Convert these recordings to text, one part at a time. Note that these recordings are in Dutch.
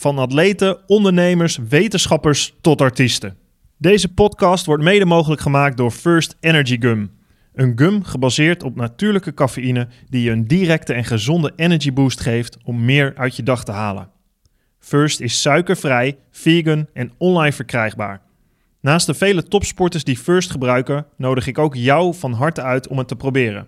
Van atleten, ondernemers, wetenschappers tot artiesten. Deze podcast wordt mede mogelijk gemaakt door First Energy Gum. Een gum gebaseerd op natuurlijke cafeïne die je een directe en gezonde energy boost geeft om meer uit je dag te halen. First is suikervrij, vegan en online verkrijgbaar. Naast de vele topsporters die First gebruiken, nodig ik ook jou van harte uit om het te proberen.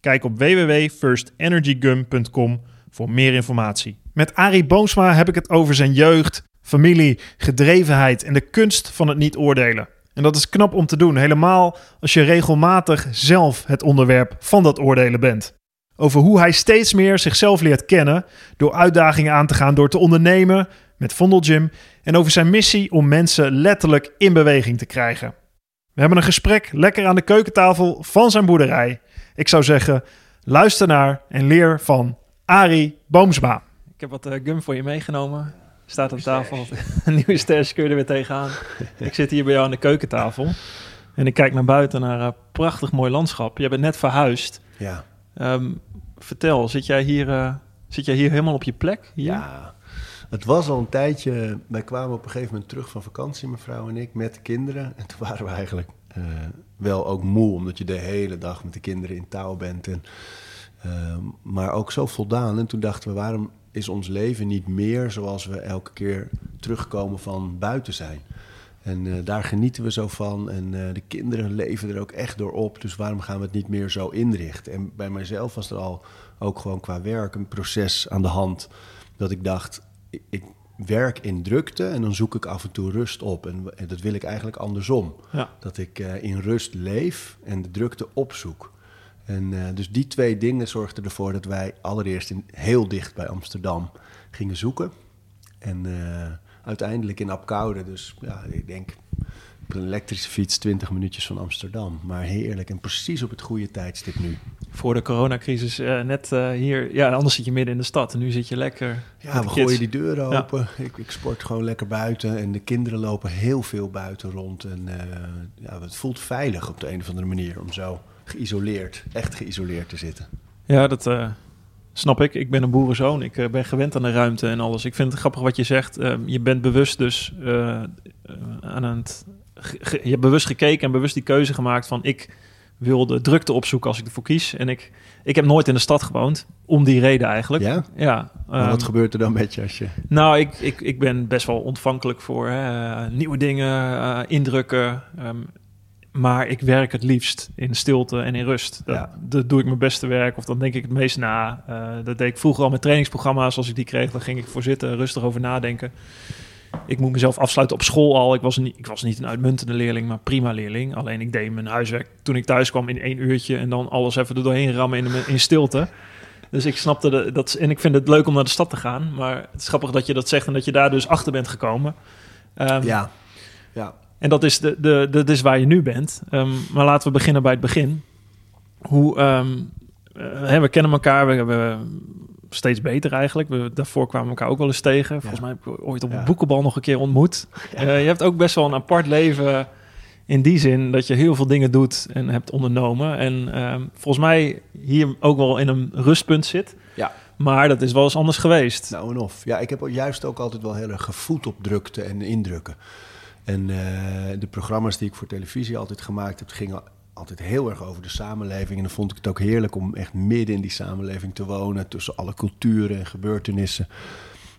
Kijk op www.firstenergygum.com voor meer informatie. Met Arie Boomsma heb ik het over zijn jeugd, familie, gedrevenheid en de kunst van het niet oordelen. En dat is knap om te doen, helemaal als je regelmatig zelf het onderwerp van dat oordelen bent. Over hoe hij steeds meer zichzelf leert kennen door uitdagingen aan te gaan, door te ondernemen met Vondel Gym en over zijn missie om mensen letterlijk in beweging te krijgen. We hebben een gesprek lekker aan de keukentafel van zijn boerderij. Ik zou zeggen, luister naar en leer van Arie Boomsma. Ik heb wat uh, gum voor je meegenomen. Staat op tafel. Een nieuwe stash kun je er weer tegenaan. ik zit hier bij jou aan de keukentafel. En ik kijk naar buiten naar een prachtig mooi landschap. Je bent net verhuisd. Ja. Um, vertel, zit jij, hier, uh, zit jij hier helemaal op je plek? Hier? Ja, het was al een tijdje. Wij kwamen op een gegeven moment terug van vakantie, mevrouw en ik, met de kinderen. En toen waren we eigenlijk uh, wel ook moe, omdat je de hele dag met de kinderen in touw bent. En, uh, maar ook zo voldaan. En toen dachten we, waarom is ons leven niet meer zoals we elke keer terugkomen van buiten zijn? En uh, daar genieten we zo van. En uh, de kinderen leven er ook echt door op. Dus waarom gaan we het niet meer zo inrichten? En bij mijzelf was er al ook gewoon qua werk een proces aan de hand. Dat ik dacht, ik, ik werk in drukte en dan zoek ik af en toe rust op. En, en dat wil ik eigenlijk andersom. Ja. Dat ik uh, in rust leef en de drukte opzoek. En dus die twee dingen zorgden ervoor dat wij allereerst in, heel dicht bij Amsterdam gingen zoeken. En uiteindelijk in Apkoude. Dus ja, ik denk op een elektrische fiets 20 minuutjes van Amsterdam. Maar heerlijk en precies op het goede tijdstip nu. Voor de coronacrisis uh, net hier. Ja, anders zit je midden in de stad. En nu zit je lekker. Ja, we gooien die deuren open. Ja. Ik, ik, sport gewoon lekker buiten. En de kinderen lopen heel veel buiten rond. En ja, het voelt veilig op de een of andere manier om zo geïsoleerd, echt geïsoleerd te zitten. Ja, dat Snap ik. Ik ben een boerenzoon. Ik uh, ben gewend aan de ruimte en alles. Ik vind het grappig wat je zegt. Uh, je bent bewust dus uh, aan het... je hebt bewust gekeken en bewust die keuze gemaakt van... ik wil de drukte opzoeken als ik ervoor kies. En ik, ik heb nooit in de stad gewoond. Om die reden eigenlijk. Ja? Ja. Um, wat gebeurt er dan met je als je... Nou, ik, ik, ik ben best wel ontvankelijk voor hè, nieuwe dingen, indrukken... Um, maar ik werk het liefst in stilte en in rust. Dat, Ja. dat doe ik mijn beste werk of dan denk ik het meest na. Uh, dat deed ik vroeger al met trainingsprogramma's. Als ik die kreeg, dan ging ik voor zitten, rustig over nadenken. Ik moet mezelf afsluiten op school al. Ik was, niet, ik was niet een uitmuntende leerling, maar prima leerling. Alleen ik deed mijn huiswerk toen ik thuis kwam in één uurtje... en dan alles even er doorheen rammen in, in stilte. Dus ik snapte de, dat... En ik vind het leuk om naar de stad te gaan. Maar het is grappig dat je dat zegt en dat je daar dus achter bent gekomen. Um, ja, ja. En dat is, de, de, dat is waar je nu bent. Um, maar laten we beginnen bij het begin. Hoe, um, uh, hè, we kennen elkaar, we hebben steeds beter eigenlijk. We, daarvoor kwamen we elkaar ook wel eens tegen. Volgens ja. mij heb ik ooit op een ja. boekenbal nog een keer ontmoet. Ja. Uh, je hebt ook best wel een apart leven in die zin dat je heel veel dingen doet en hebt ondernomen. En um, volgens mij hier ook wel in een rustpunt zit. Ja. Maar dat is wel eens anders geweest. Nou en of. Ja, ik heb juist ook altijd wel heel erg gevoed op drukte en indrukken. En uh, de programma's die ik voor televisie altijd gemaakt heb, gingen altijd heel erg over de samenleving. En dan vond ik het ook heerlijk om echt midden in die samenleving te wonen, tussen alle culturen en gebeurtenissen.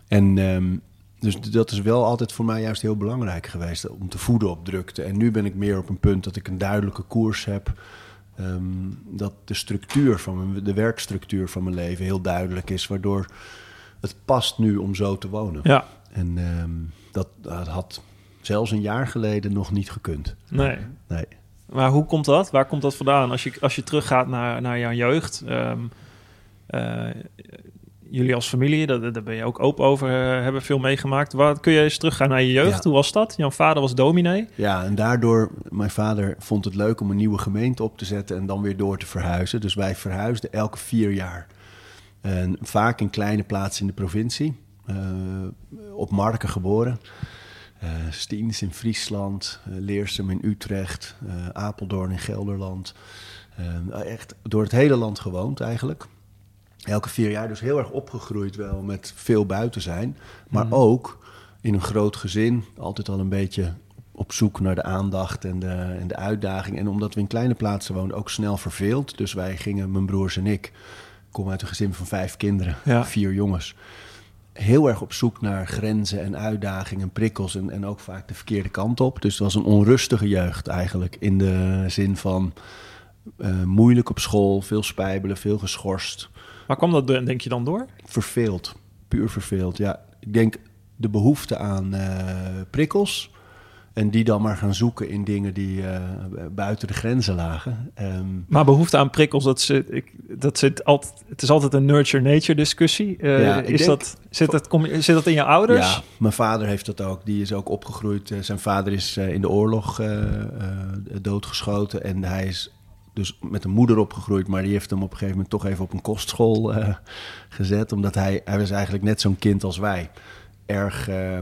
En um, dus dat is wel altijd voor mij juist heel belangrijk geweest, om te voeden op drukte. En nu ben ik meer op een punt dat ik een duidelijke koers heb. Um, dat de structuur van mijn, de werkstructuur van mijn leven heel duidelijk is, waardoor het past nu om zo te wonen. Ja. En um, dat, dat had zelfs een jaar geleden nog niet gekund. Nee. nee. Maar hoe komt dat? Waar komt dat vandaan? Als je, als je teruggaat naar, naar jouw jeugd. Um, uh, jullie als familie, daar, daar ben je ook open over, eh, hebben veel meegemaakt. Wat, kun je eens teruggaan naar je jeugd? Ja. Hoe was dat? Jouw vader was dominee. Ja, en daardoor, mijn vader vond het leuk om een nieuwe gemeente op te zetten en dan weer door te verhuizen. Dus wij verhuisden elke vier jaar. En vaak in kleine plaatsen in de provincie. Eh, op Marken geboren. Eh Stiens in Friesland, eh, Leersum in Utrecht, eh, Apeldoorn in Gelderland. Eh, echt door het hele land gewoond eigenlijk. Elke vier jaar dus heel erg opgegroeid wel met veel buiten zijn. Maar ook in een groot gezin, altijd al een beetje op zoek naar de aandacht en de, en de uitdaging. En omdat we in kleine plaatsen woonden, ook snel verveeld. Dus wij gingen, mijn broers en ik, ik kom uit een gezin van vijf kinderen, Ja. vier jongens. Heel erg op zoek naar grenzen en uitdagingen, prikkels en, en ook vaak de verkeerde kant op. Dus het was een onrustige jeugd eigenlijk. In de zin van eh, moeilijk op school, veel spijbelen, veel geschorst Waar kwam dat denk je dan door? verveeld. Puur verveeld. Ja, ik denk de behoefte aan eh, prikkels. En die dan maar gaan zoeken in dingen die eh, buiten de grenzen lagen. Ehm, Maar behoefte aan prikkels, dat zit, ik, dat zit altijd, het is altijd een nurture-nature discussie. Eh, Ja, is denk- dat, zit, dat, kom, zit dat in je ouders? ja, mijn vader heeft dat ook. Die is ook opgegroeid. Eh, zijn vader is in de oorlog doodgeschoten. En hij is dus met een moeder opgegroeid. Maar die heeft hem op een gegeven moment toch even op een kostschool gezet. Omdat hij, hij was eigenlijk net zo'n kind als wij. Erg eh,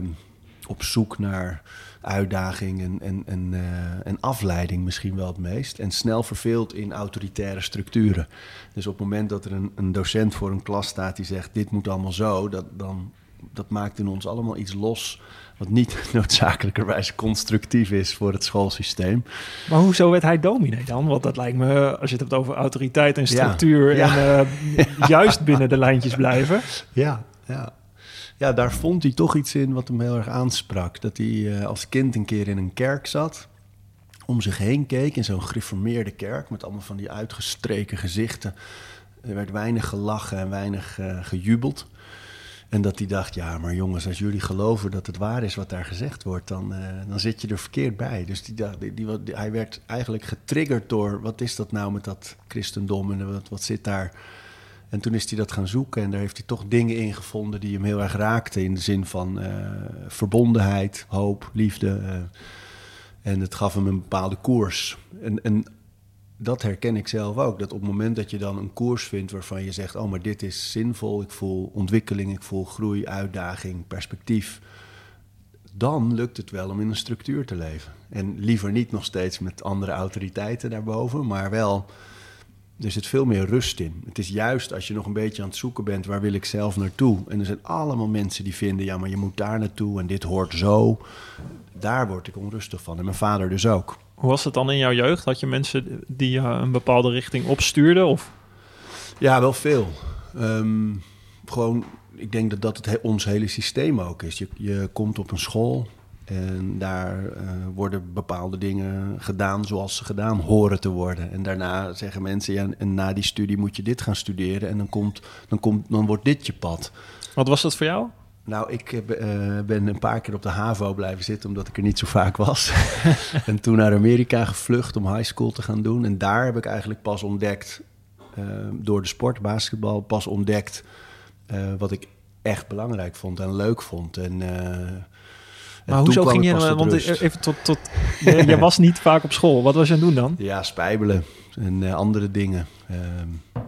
op zoek naar uitdaging en, en, en, eh, en afleiding misschien wel het meest. En snel verveeld in autoritaire structuren. Dus op het moment dat er een, een docent voor een klas staat die zegt... dit moet allemaal zo, dat, dan, dat maakt in ons allemaal iets los... wat niet noodzakelijkerwijs constructief is voor het schoolsysteem. Maar hoezo werd hij dominee dan? Want dat lijkt me, als je het hebt over autoriteit en structuur... ja. en eh, juist binnen de lijntjes blijven. Ja, ja. Ja, daar vond hij toch iets in wat hem heel erg aansprak. Dat hij eh, als kind een keer in een kerk zat, om zich heen keek in zo'n gereformeerde kerk met allemaal van die uitgestreken gezichten. Er werd weinig gelachen en weinig eh, gejubeld. En dat hij dacht, ja, maar jongens, als jullie geloven dat het waar is wat daar gezegd wordt, dan, eh, dan zit je er verkeerd bij. Dus die, die, die, hij werd eigenlijk getriggerd door, wat is dat nou met dat christendom en wat, wat zit daar... En toen is hij dat gaan zoeken en daar heeft hij toch dingen in gevonden die hem heel erg raakten. In de zin van eh, verbondenheid, hoop, liefde. eh. en het gaf hem een bepaalde koers. En, en dat herken ik zelf ook. Dat op het moment dat je dan een koers vindt waarvan je zegt: Oh, maar dit is zinvol. Ik voel ontwikkeling, ik voel groei, uitdaging, perspectief. Dan lukt het wel om in een structuur te leven. En liever niet nog steeds met andere autoriteiten daarboven, maar wel er zit veel meer rust in. Het is juist als je nog een beetje aan het zoeken bent, waar wil ik zelf naartoe? En er zijn allemaal mensen die vinden, ja, maar je moet daar naartoe en dit hoort zo. Daar word ik onrustig van. En mijn vader dus ook. Hoe was het dan in jouw jeugd? Had je mensen die je een bepaalde richting opstuurden? Of? Ja, wel veel. Ehm, gewoon, ik denk dat dat het he- ons hele systeem ook is. Je, je komt op een school en daar eh, worden bepaalde dingen gedaan zoals ze gedaan horen te worden. En daarna zeggen mensen, ja, en na die studie moet je dit gaan studeren en dan, komt, dan, komt, dan wordt dit je pad. Wat was dat voor jou? Nou, ik heb, eh, ben een paar keer op de HAVO blijven zitten omdat ik er niet zo vaak was. en toen naar Amerika gevlucht om high school te gaan doen. En daar heb ik eigenlijk pas ontdekt, eh, door de sport, basketbal, pas ontdekt eh, wat ik echt belangrijk vond en leuk vond. En, en Maar hoezo ging je... tot Want rust. even tot... tot je, je was niet vaak op school. Wat was je aan het doen dan? Ja, spijbelen en eh, andere dingen. Ehm,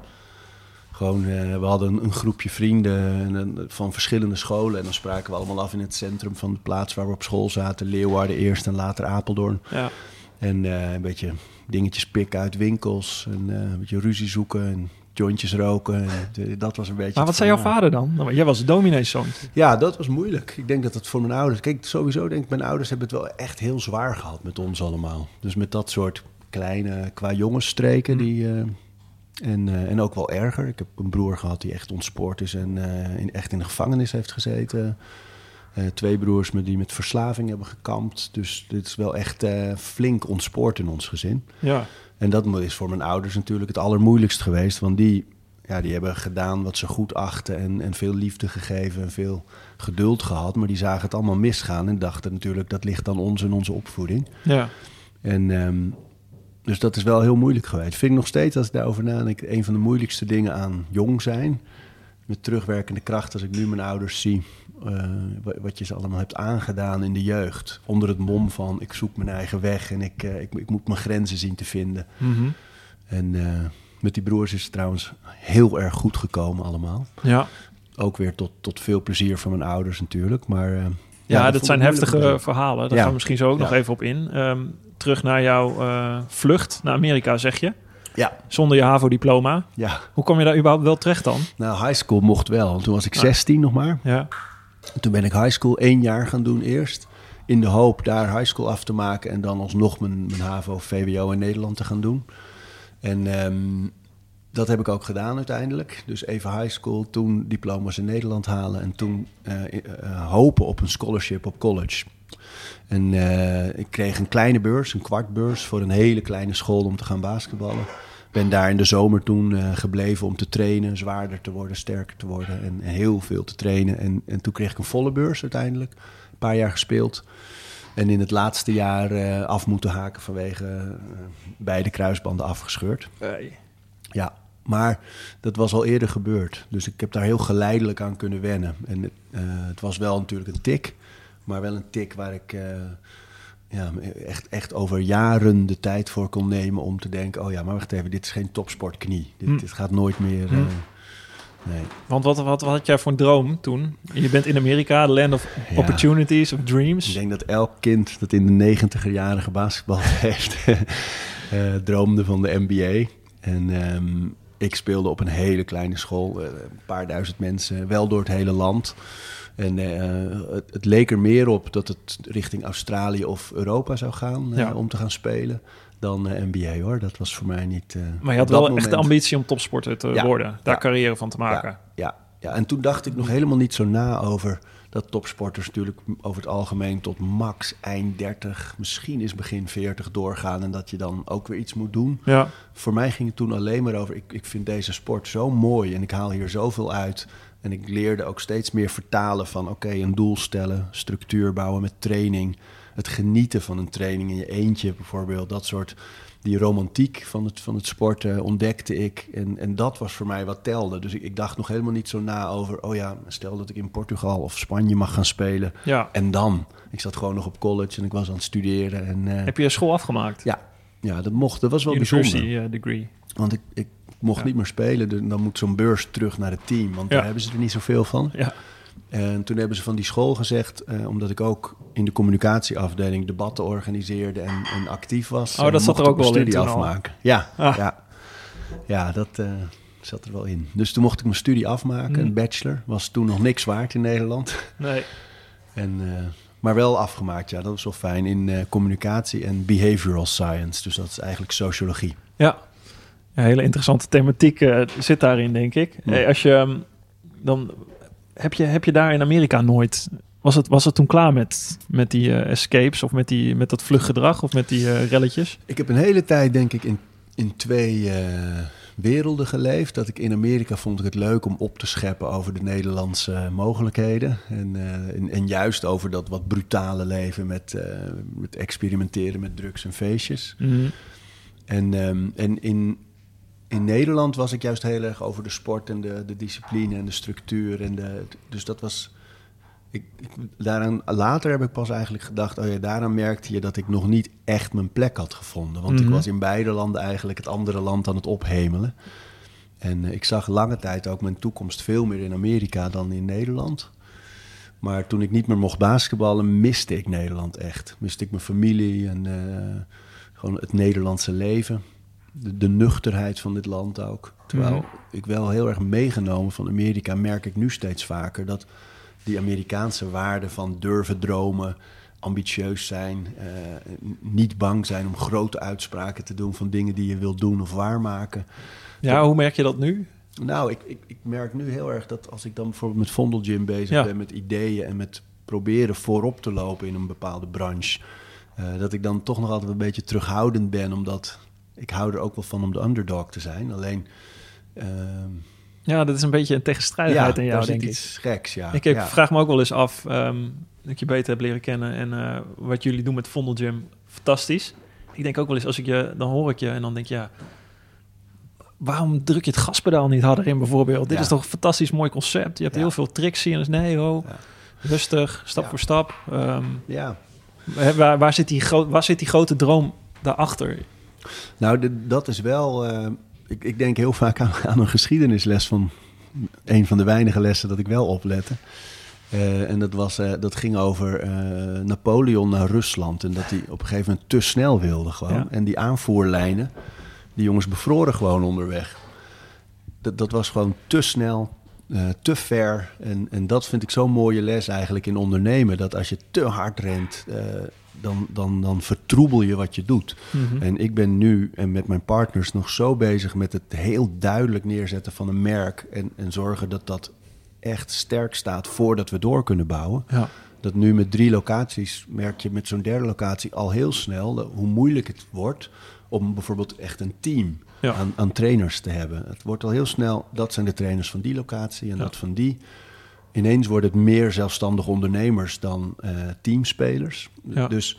gewoon, eh, we hadden een, een groepje vrienden en, van verschillende scholen. En dan spraken we allemaal af in het centrum van de plaats waar we op school zaten. Leeuwarden eerst en later Apeldoorn. Ja. En eh, een beetje dingetjes pikken uit winkels. En een beetje ruzie zoeken en jointjes roken. En, eh, dat was een beetje... Maar wat zei jouw vader dan? Nou, jij was domineeszoon. Ja, dat was moeilijk. Ik denk dat het voor mijn ouders... Kijk, sowieso denk ik, mijn ouders hebben het wel echt heel zwaar gehad met ons allemaal. Dus met dat soort kleine, qua jongensstreken die... eh, en, eh, en ook wel erger. Ik heb een broer gehad die echt ontspoord is en in, echt in de gevangenis heeft gezeten. Twee broers met, die met verslaving hebben gekampt. Dus dit is wel echt flink ontspoord in ons gezin. Ja. En dat is voor mijn ouders natuurlijk het allermoeilijkst geweest. Want die, ja, die hebben gedaan wat ze goed achten en, en veel liefde gegeven en veel geduld gehad. Maar die zagen het allemaal misgaan en dachten natuurlijk dat ligt aan ons en onze opvoeding. Ja. En ehm, dus dat is wel heel moeilijk geweest. Vind ik nog steeds, als ik daarover nadenk, een van de moeilijkste dingen aan jong zijn. met terugwerkende kracht, als ik nu mijn ouders zie, eh, wa- wat je ze allemaal hebt aangedaan in de jeugd. Onder het mom van ik zoek mijn eigen weg en ik, eh, ik, ik moet mijn grenzen zien te vinden. Mhm. En eh, met die broers is het trouwens heel erg goed gekomen allemaal. Ja, Ook weer tot, tot veel plezier van mijn ouders natuurlijk. Maar, eh, ja, dat zijn heftige verhalen. Daar Ja. gaan we misschien zo ook nog Ja. even op in. Ehm, terug naar jouw vlucht naar Amerika, zeg je. Ja, Zonder je HAVO-diploma. ja. Hoe kom je daar überhaupt wel terecht dan? Nou, high school mocht wel. Toen was ik Ah. 16 nog maar. Ja, Toen ben ik high school één jaar gaan doen eerst. In de hoop daar high school af te maken en dan alsnog mijn, mijn HAVO, VWO in Nederland te gaan doen. En ehm, dat heb ik ook gedaan uiteindelijk. Dus even high school, toen diploma's in Nederland halen en toen eh, hopen op een scholarship op college. En ik kreeg een kleine beurs, een kwartbeurs, voor een hele kleine school om te gaan basketballen. Ben daar in de zomer toen eh, gebleven om te trainen, zwaarder te worden, sterker te worden en, en heel veel te trainen. En, en toen kreeg ik een volle beurs uiteindelijk, een paar jaar gespeeld. En in het laatste jaar eh, af moeten haken vanwege eh, beide kruisbanden afgescheurd. Ja, maar dat was al eerder gebeurd. Dus ik heb daar heel geleidelijk aan kunnen wennen. En het, het was wel natuurlijk een tik, maar wel een tik waar ik ja, echt, echt over jaren de tijd voor kon nemen om te denken: oh ja, maar wacht even, dit is geen topsportknie. Dit, Hm. dit gaat nooit meer. Hm. eh, nee. want wat, wat, wat had jij voor een droom toen? Je bent in Amerika, the land of Ja. opportunities, of Ik dreams. denk dat elk kind dat in de negentiger jaren gebasketbald heeft, eh, droomde van de NBA. En ehm, ik speelde op een hele kleine school, eh, een paar duizend mensen, wel door het hele land. En eh, het, het leek er meer op dat het richting Australië of Europa zou gaan eh, Ja. om te gaan spelen dan eh, NBA hoor. Dat was voor mij niet. Maar je had wel echt de moment- ambitie om topsporter te Ja. worden. Daar carrière van te maken. ja, ja, ja, en toen dacht ik nog helemaal niet zo na over dat topsporters natuurlijk over het algemeen tot max eind 30, misschien is begin 40 doorgaan en dat je dan ook weer iets moet doen. Ja. Voor mij ging het toen alleen maar over, ik, ik vind deze sport zo mooi en ik haal hier zoveel uit. En ik leerde ook steeds meer vertalen van, oké, een doel stellen, structuur bouwen met training. Het genieten van een training in je eentje bijvoorbeeld, dat soort... Die romantiek van het, van het sporten ontdekte ik. En, en dat was voor mij wat telde. Dus ik, ik dacht nog helemaal niet zo na over... oh ja, stel dat ik in Portugal of Spanje mag gaan spelen. ja. En dan? Ik zat gewoon nog op college en ik was aan het studeren. En, eh, Heb je school afgemaakt? ja, ja, dat mocht. Dat was wel University bijzonder. eh, degree. Want ik, ik mocht Ja. niet meer spelen. dus Dan moet zo'n beurs terug naar het team. Want daar hebben ze er niet zoveel van. Ja. En toen hebben ze van die school gezegd... eh, omdat ik ook in de communicatieafdeling debatten organiseerde... en, en actief was. Oh, dat eh, zat er ook wel in studie al. afmaken. Ja, Ah. ja. ja, dat eh, zat er wel in. Dus toen mocht ik mijn studie afmaken. Hmm. Een bachelor. Was toen nog niks waard in Nederland. Nee. En, maar wel afgemaakt, ja. Dat was wel fijn. In communicatie en behavioral science. Dus dat is eigenlijk sociologie. Ja. Ja hele interessante thematiek eh, zit daarin, denk ik. Ja. Hey, als je ehm, dan heb je, heb je daar in Amerika nooit. Was het, was het toen klaar met, met die eh, escapes of met, die, met dat vluchtgedrag of met die eh, relletjes? Ik heb een hele tijd, denk ik, in, in twee eh, werelden geleefd. Dat ik in Amerika vond ik het leuk om op te scheppen over de Nederlandse mogelijkheden. En, eh, en, en juist over dat wat brutale leven met, eh, met experimenteren met drugs en feestjes. Mhm. En, ehm, en in, in Nederland was ik juist heel erg over de sport en de, de discipline en de structuur. En de, dus dat was. Ik, daaraan, later heb ik pas eigenlijk gedacht, oh ja, daaraan merkte je dat ik nog niet echt mijn plek had gevonden. Want Mhm. ik was in beide landen eigenlijk het andere land aan het ophemelen. En eh, ik zag lange tijd ook mijn toekomst veel meer in Amerika dan in Nederland. Maar toen ik niet meer mocht basketballen, miste ik Nederland echt. Miste ik mijn familie en eh, gewoon het Nederlandse leven. De, de nuchterheid van dit land ook. Terwijl Mhm. ik wel heel erg meegenomen van Amerika, merk ik nu steeds vaker dat die Amerikaanse waarden van durven dromen, ambitieus zijn, eh, niet bang zijn om grote uitspraken te doen van dingen die je wilt doen of waarmaken. Ja, hoe merk je dat nu? Nou, ik, ik, ik merk nu heel erg dat als ik dan bijvoorbeeld met Vondel Gym bezig Ja. ben, met ideeën en met proberen voorop te lopen in een bepaalde branche, eh, dat ik dan toch nog altijd een beetje terughoudend ben, omdat ik hou er ook wel van om de underdog te zijn. Alleen, ehm, Ja, dat is een beetje een tegenstrijdigheid in jou, denk ik. iets geks, ja. Ik heb, ja. vraag me ook wel eens af, ehm, dat ik je beter heb leren kennen en eh, wat jullie doen met Vondel Gym, fantastisch. Ik denk ook wel eens, als ik je, dan hoor ik je en dan denk je, ja, waarom druk je het gaspedaal niet harder in bijvoorbeeld? Dit Ja. is toch een fantastisch mooi concept. Je hebt Ja. heel veel tricks zien. Dus nee, ho, Ja. rustig, stap Ja. voor stap. Ehm, Ja, waar, waar, zit die waar zit die grote droom daarachter? Nou, de- dat is wel. eh, ik, ik denk heel vaak aan, aan een geschiedenisles van een van de weinige lessen dat ik wel oplette. Eh, en dat, was, eh, dat ging over Napoleon naar Rusland. En dat hij op een gegeven moment te snel wilde gewoon. Ja. En die aanvoerlijnen, die jongens bevroren gewoon onderweg. Dat, dat was gewoon te snel, te ver. En, en dat vind ik zo'n mooie les eigenlijk in ondernemen. Dat als je te hard rent, dan, dan, dan vertroebel je wat je doet. En ik ben nu en met mijn partners nog zo bezig met het heel duidelijk neerzetten van een merk. En, en zorgen dat dat echt sterk staat voordat we door kunnen bouwen. Ja. Dat nu met drie locaties merk je met zo'n derde locatie al heel snel dat- hoe moeilijk het wordt om bijvoorbeeld echt een team Ja. aan, aan trainers te hebben. Het wordt al heel snel, dat zijn de trainers van die locatie en Ja. dat van die. Ineens worden het meer zelfstandige ondernemers dan eh, teamspelers. Ja. Dus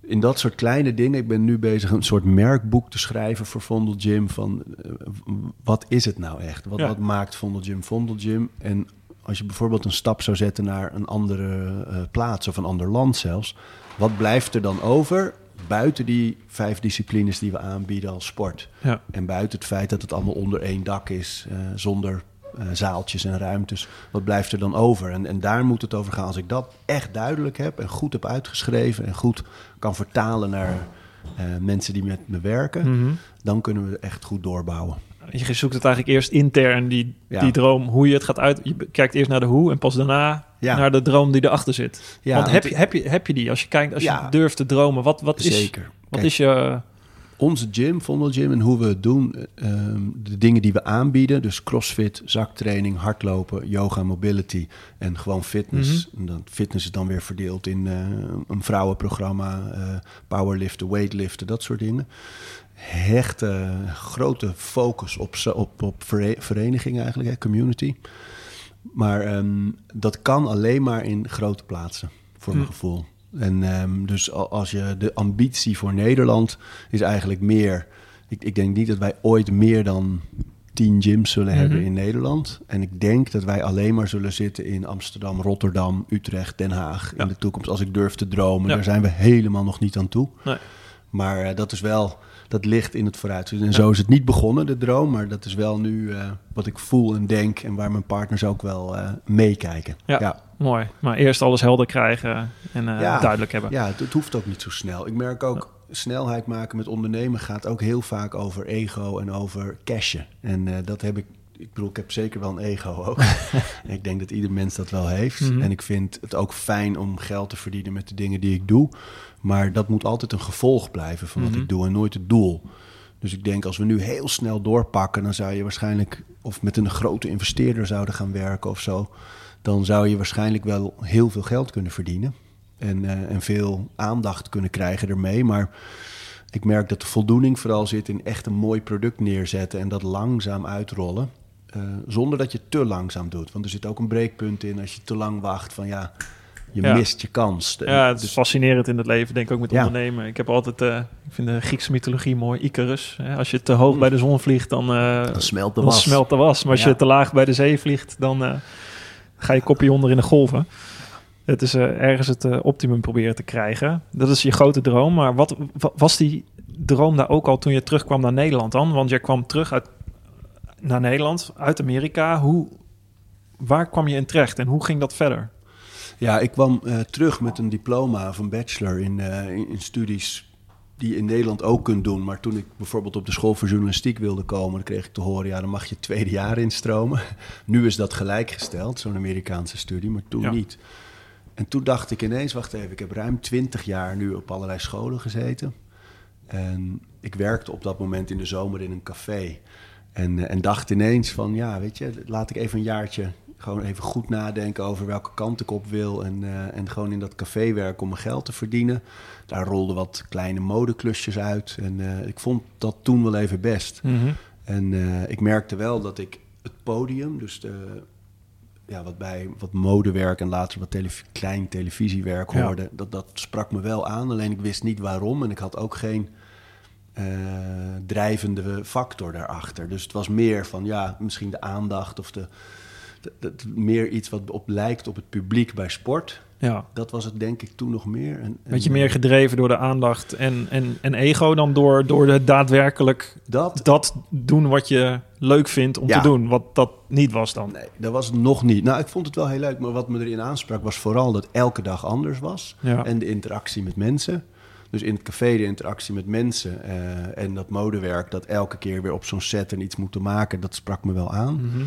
in dat soort kleine dingen. Ik ben nu bezig een soort merkboek te schrijven voor Vondel Gym. Van eh, wat is het nou echt? Wat, Ja. wat maakt Vondel Gym Vondel Gym? En als je bijvoorbeeld een stap zou zetten naar een andere eh, plaats of een ander land zelfs. Wat blijft er dan over buiten die vijf disciplines die we aanbieden als sport? Ja. En buiten het feit dat het allemaal onder één dak is, eh, zonder zaaltjes en ruimtes. Wat blijft er dan over? En, en daar moet het over gaan. Als ik dat echt duidelijk heb en goed heb uitgeschreven en goed kan vertalen naar eh, mensen die met me werken, Mhm. dan kunnen we echt goed doorbouwen. Je zoekt het eigenlijk eerst intern, die, Ja. die droom, hoe je het gaat uit. Je kijkt eerst naar de hoe en pas daarna Ja. naar de droom die erachter zit. Ja, Want heb want- je, heb, je, heb je die? Als je kijkt, als Ja. je durft te dromen, wat, wat is, Zeker. wat Kijk, is je... onze gym, Vondel Gym en hoe we het doen, eh, ehm, de dingen die we aanbieden, dus crossfit, zaktraining, hardlopen, yoga, mobility en gewoon fitness. Mhm. En dan, fitness is dan weer verdeeld in eh, een vrouwenprogramma, eh, powerliften, weightliften, dat soort dingen. Hechte, grote focus op, op, op vere- vereniging eigenlijk, hè, community. Maar ehm, dat kan alleen maar in grote plaatsen, voor mijn Hm. gevoel. En ehm, dus als je de ambitie voor Nederland is eigenlijk meer. Ik, ik denk niet dat wij ooit meer dan tien gyms zullen hebben Mhm. in Nederland. En ik denk dat wij alleen maar zullen zitten in Amsterdam, Rotterdam, Utrecht, Den Haag Ja. in de toekomst. Als ik durf te dromen. Ja. Daar zijn we helemaal nog niet aan toe. Nee. Maar eh, dat is wel, dat ligt in het vooruitzicht. En zo is het niet begonnen, de droom. Maar dat is wel nu eh, wat ik voel en denk. En waar mijn partners ook wel eh, meekijken. Ja. Mooi. Maar eerst alles helder krijgen en eh, Ja. duidelijk hebben. Ja, het, hoeft ook niet zo snel. Ik merk ook, snelheid maken met ondernemen gaat ook heel vaak over ego en over cashen. En eh, dat heb ik, ik bedoel, ik heb zeker wel een ego ook. Ik denk dat ieder mens dat wel heeft. Mhm. En ik vind het ook fijn om geld te verdienen met de dingen die ik doe. Maar dat moet altijd een gevolg blijven van wat Mhm. ik doe en nooit het doel. Dus ik denk als we nu heel snel doorpakken, dan zou je waarschijnlijk, of met een grote investeerder zouden gaan werken of zo, dan zou je waarschijnlijk wel heel veel geld kunnen verdienen. En, eh, en veel aandacht kunnen krijgen ermee. Maar ik merk dat de voldoening vooral zit in echt een mooi product neerzetten en dat langzaam uitrollen. eh, zonder dat je te langzaam doet. Want er zit ook een breekpunt in als je te lang wacht van ja, je Ja. mist je kans. Ja, het is Dus- fascinerend in het leven, denk ik ook met Ja. ondernemen. Ik heb altijd, eh, ik vind de Griekse mythologie mooi, Icarus. Hè? Als je te hoog bij de zon vliegt, dan, eh, dan smelt de dan was. smelt de was. Maar als Ja. je te laag bij de zee vliegt, dan ga je kopje onder in de golven. Het is eh, ergens het eh, optimum proberen te krijgen. Dat is je grote droom. Maar wat wa- was die droom daar ook al toen je terugkwam naar Nederland dan? Want je kwam terug uit, naar Nederland, uit Amerika. Hoe, waar kwam je in terecht en hoe ging dat verder? Ja, ik kwam eh, terug met een diploma een bachelor in, in, in studies die je in Nederland ook kunt doen. Maar toen ik bijvoorbeeld op de school voor journalistiek wilde komen, dan kreeg ik te horen, ja, dan mag je het tweede jaar instromen. Nu is dat gelijkgesteld, zo'n Amerikaanse studie, maar toen Ja. niet. En toen dacht ik ineens, wacht even, ik heb ruim twintig jaar nu op allerlei scholen gezeten. En ik werkte op dat moment in de zomer in een café. En, eh, en dacht ineens van, ja, weet je, laat ik even een jaartje gewoon even goed nadenken over welke kant ik op wil. En, eh, en gewoon in dat café werken om mijn geld te verdienen. Daar rolden wat kleine modeklusjes uit. En eh, ik vond dat toen wel even best. En eh, ik merkte wel dat ik het podium, dus de, ja, wat bij wat modewerk en later wat klein televisiewerk Ja. hoorde, dat, dat sprak me wel aan. Alleen ik wist niet waarom en ik had ook geen drijvende factor daarachter. Dus het was meer van, ja, misschien de aandacht of de, de- meer iets wat op lijkt op het publiek bij sport. Ja. Dat was het denk ik toen nog meer. En, en, Beetje meer gedreven door de aandacht en, en, en ego dan door, door de daadwerkelijk dat. dat doen wat je leuk vindt om Ja. te doen. Wat dat niet was dan. Nee, dat was het nog niet. Nou, ik vond het wel heel leuk, maar wat me erin aansprak was vooral dat elke dag anders was. Ja. En de interactie met mensen. Dus in het café de interactie met mensen eh, en dat modewerk, dat elke keer weer op zo'n set en iets moeten maken, dat sprak me wel aan. Mhm.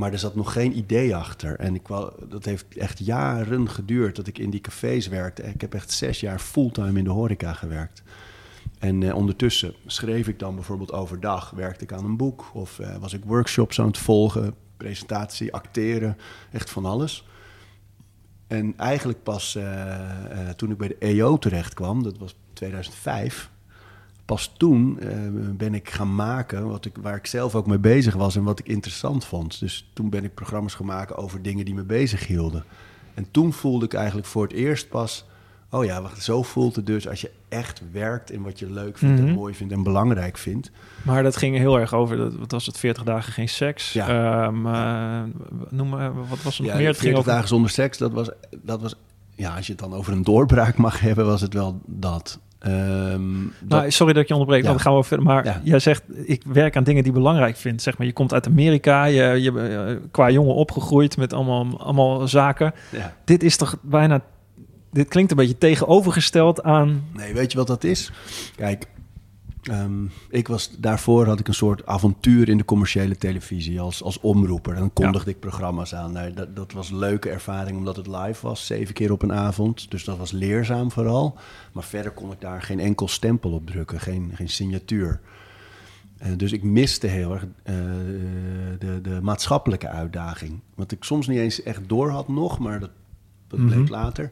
Maar er zat nog geen idee achter. En ik dat heeft echt jaren geduurd dat ik in die cafés werkte. Ik heb echt zes jaar fulltime in de horeca gewerkt. En eh, ondertussen schreef ik dan bijvoorbeeld overdag, werkte ik aan een boek of eh, was ik workshops aan het volgen, presentatie, acteren, echt van alles. En eigenlijk pas eh, eh, toen ik bij de EO terecht kwam, dat was 2005, pas toen eh, ben ik gaan maken wat ik, waar ik zelf ook mee bezig was en wat ik interessant vond. Dus toen ben ik programma's gaan maken over dingen die me bezig hielden. En toen voelde ik eigenlijk voor het eerst pas, oh ja, wacht, zo voelt het dus als je echt werkt in wat je leuk vindt en Mhm. mooi vindt en belangrijk vindt. Maar dat ging heel erg over, dat, wat was het, 40 dagen geen seks. Ja. Eh, noem maar, wat was er nog Ja, meer? 40 Het ging over, dagen zonder seks, dat was, dat was, ja, als je het dan over een doorbraak mag hebben, was het wel dat. Ehm, dat- Nou, sorry dat ik je onderbreek, Ja. dan gaan we verder. Maar Ja. jij zegt, ik werk aan dingen die ik belangrijk vind. Zeg maar, je komt uit Amerika, je, je bent eh, qua jongen opgegroeid met allemaal, allemaal zaken. ja. Dit is toch bijna, dit klinkt een beetje tegenovergesteld aan... Nee, weet je wat dat is? Kijk, ehm, ik was, daarvoor had ik een soort avontuur in de commerciële televisie als, als omroeper. Dan kondigde ik programma's aan. Nou, dat, dat was een leuke ervaring omdat het live was, zeven keer op een avond. Dus dat was leerzaam vooral. Maar verder kon ik daar geen enkel stempel op drukken, geen, geen signatuur. Eh, dus ik miste heel erg eh, de, de maatschappelijke uitdaging. Wat ik soms niet eens echt door had nog, maar dat, dat bleek Mhm. later.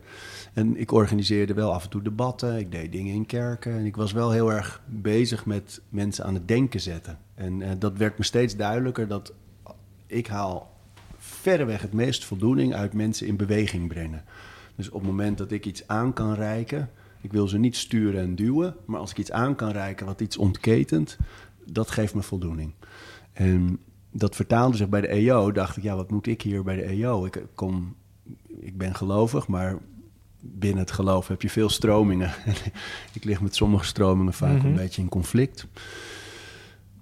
En ik organiseerde wel af en toe debatten, ik deed dingen in kerken. En ik was wel heel erg bezig met mensen aan het denken zetten. En eh, dat werd me steeds duidelijker dat ik haal verreweg het meest voldoening uit mensen in beweging brengen. Dus op het moment dat ik iets aan kan reiken, ik wil ze niet sturen en duwen, maar als ik iets aan kan reiken wat iets ontketent, dat geeft me voldoening. En dat vertaalde zich bij de EO. Dacht ik, ja, wat moet ik hier bij de EO? Ik, kom, ik ben gelovig, maar binnen het geloof heb je veel stromingen. ik lig met sommige stromingen vaak Mhm. een beetje in conflict.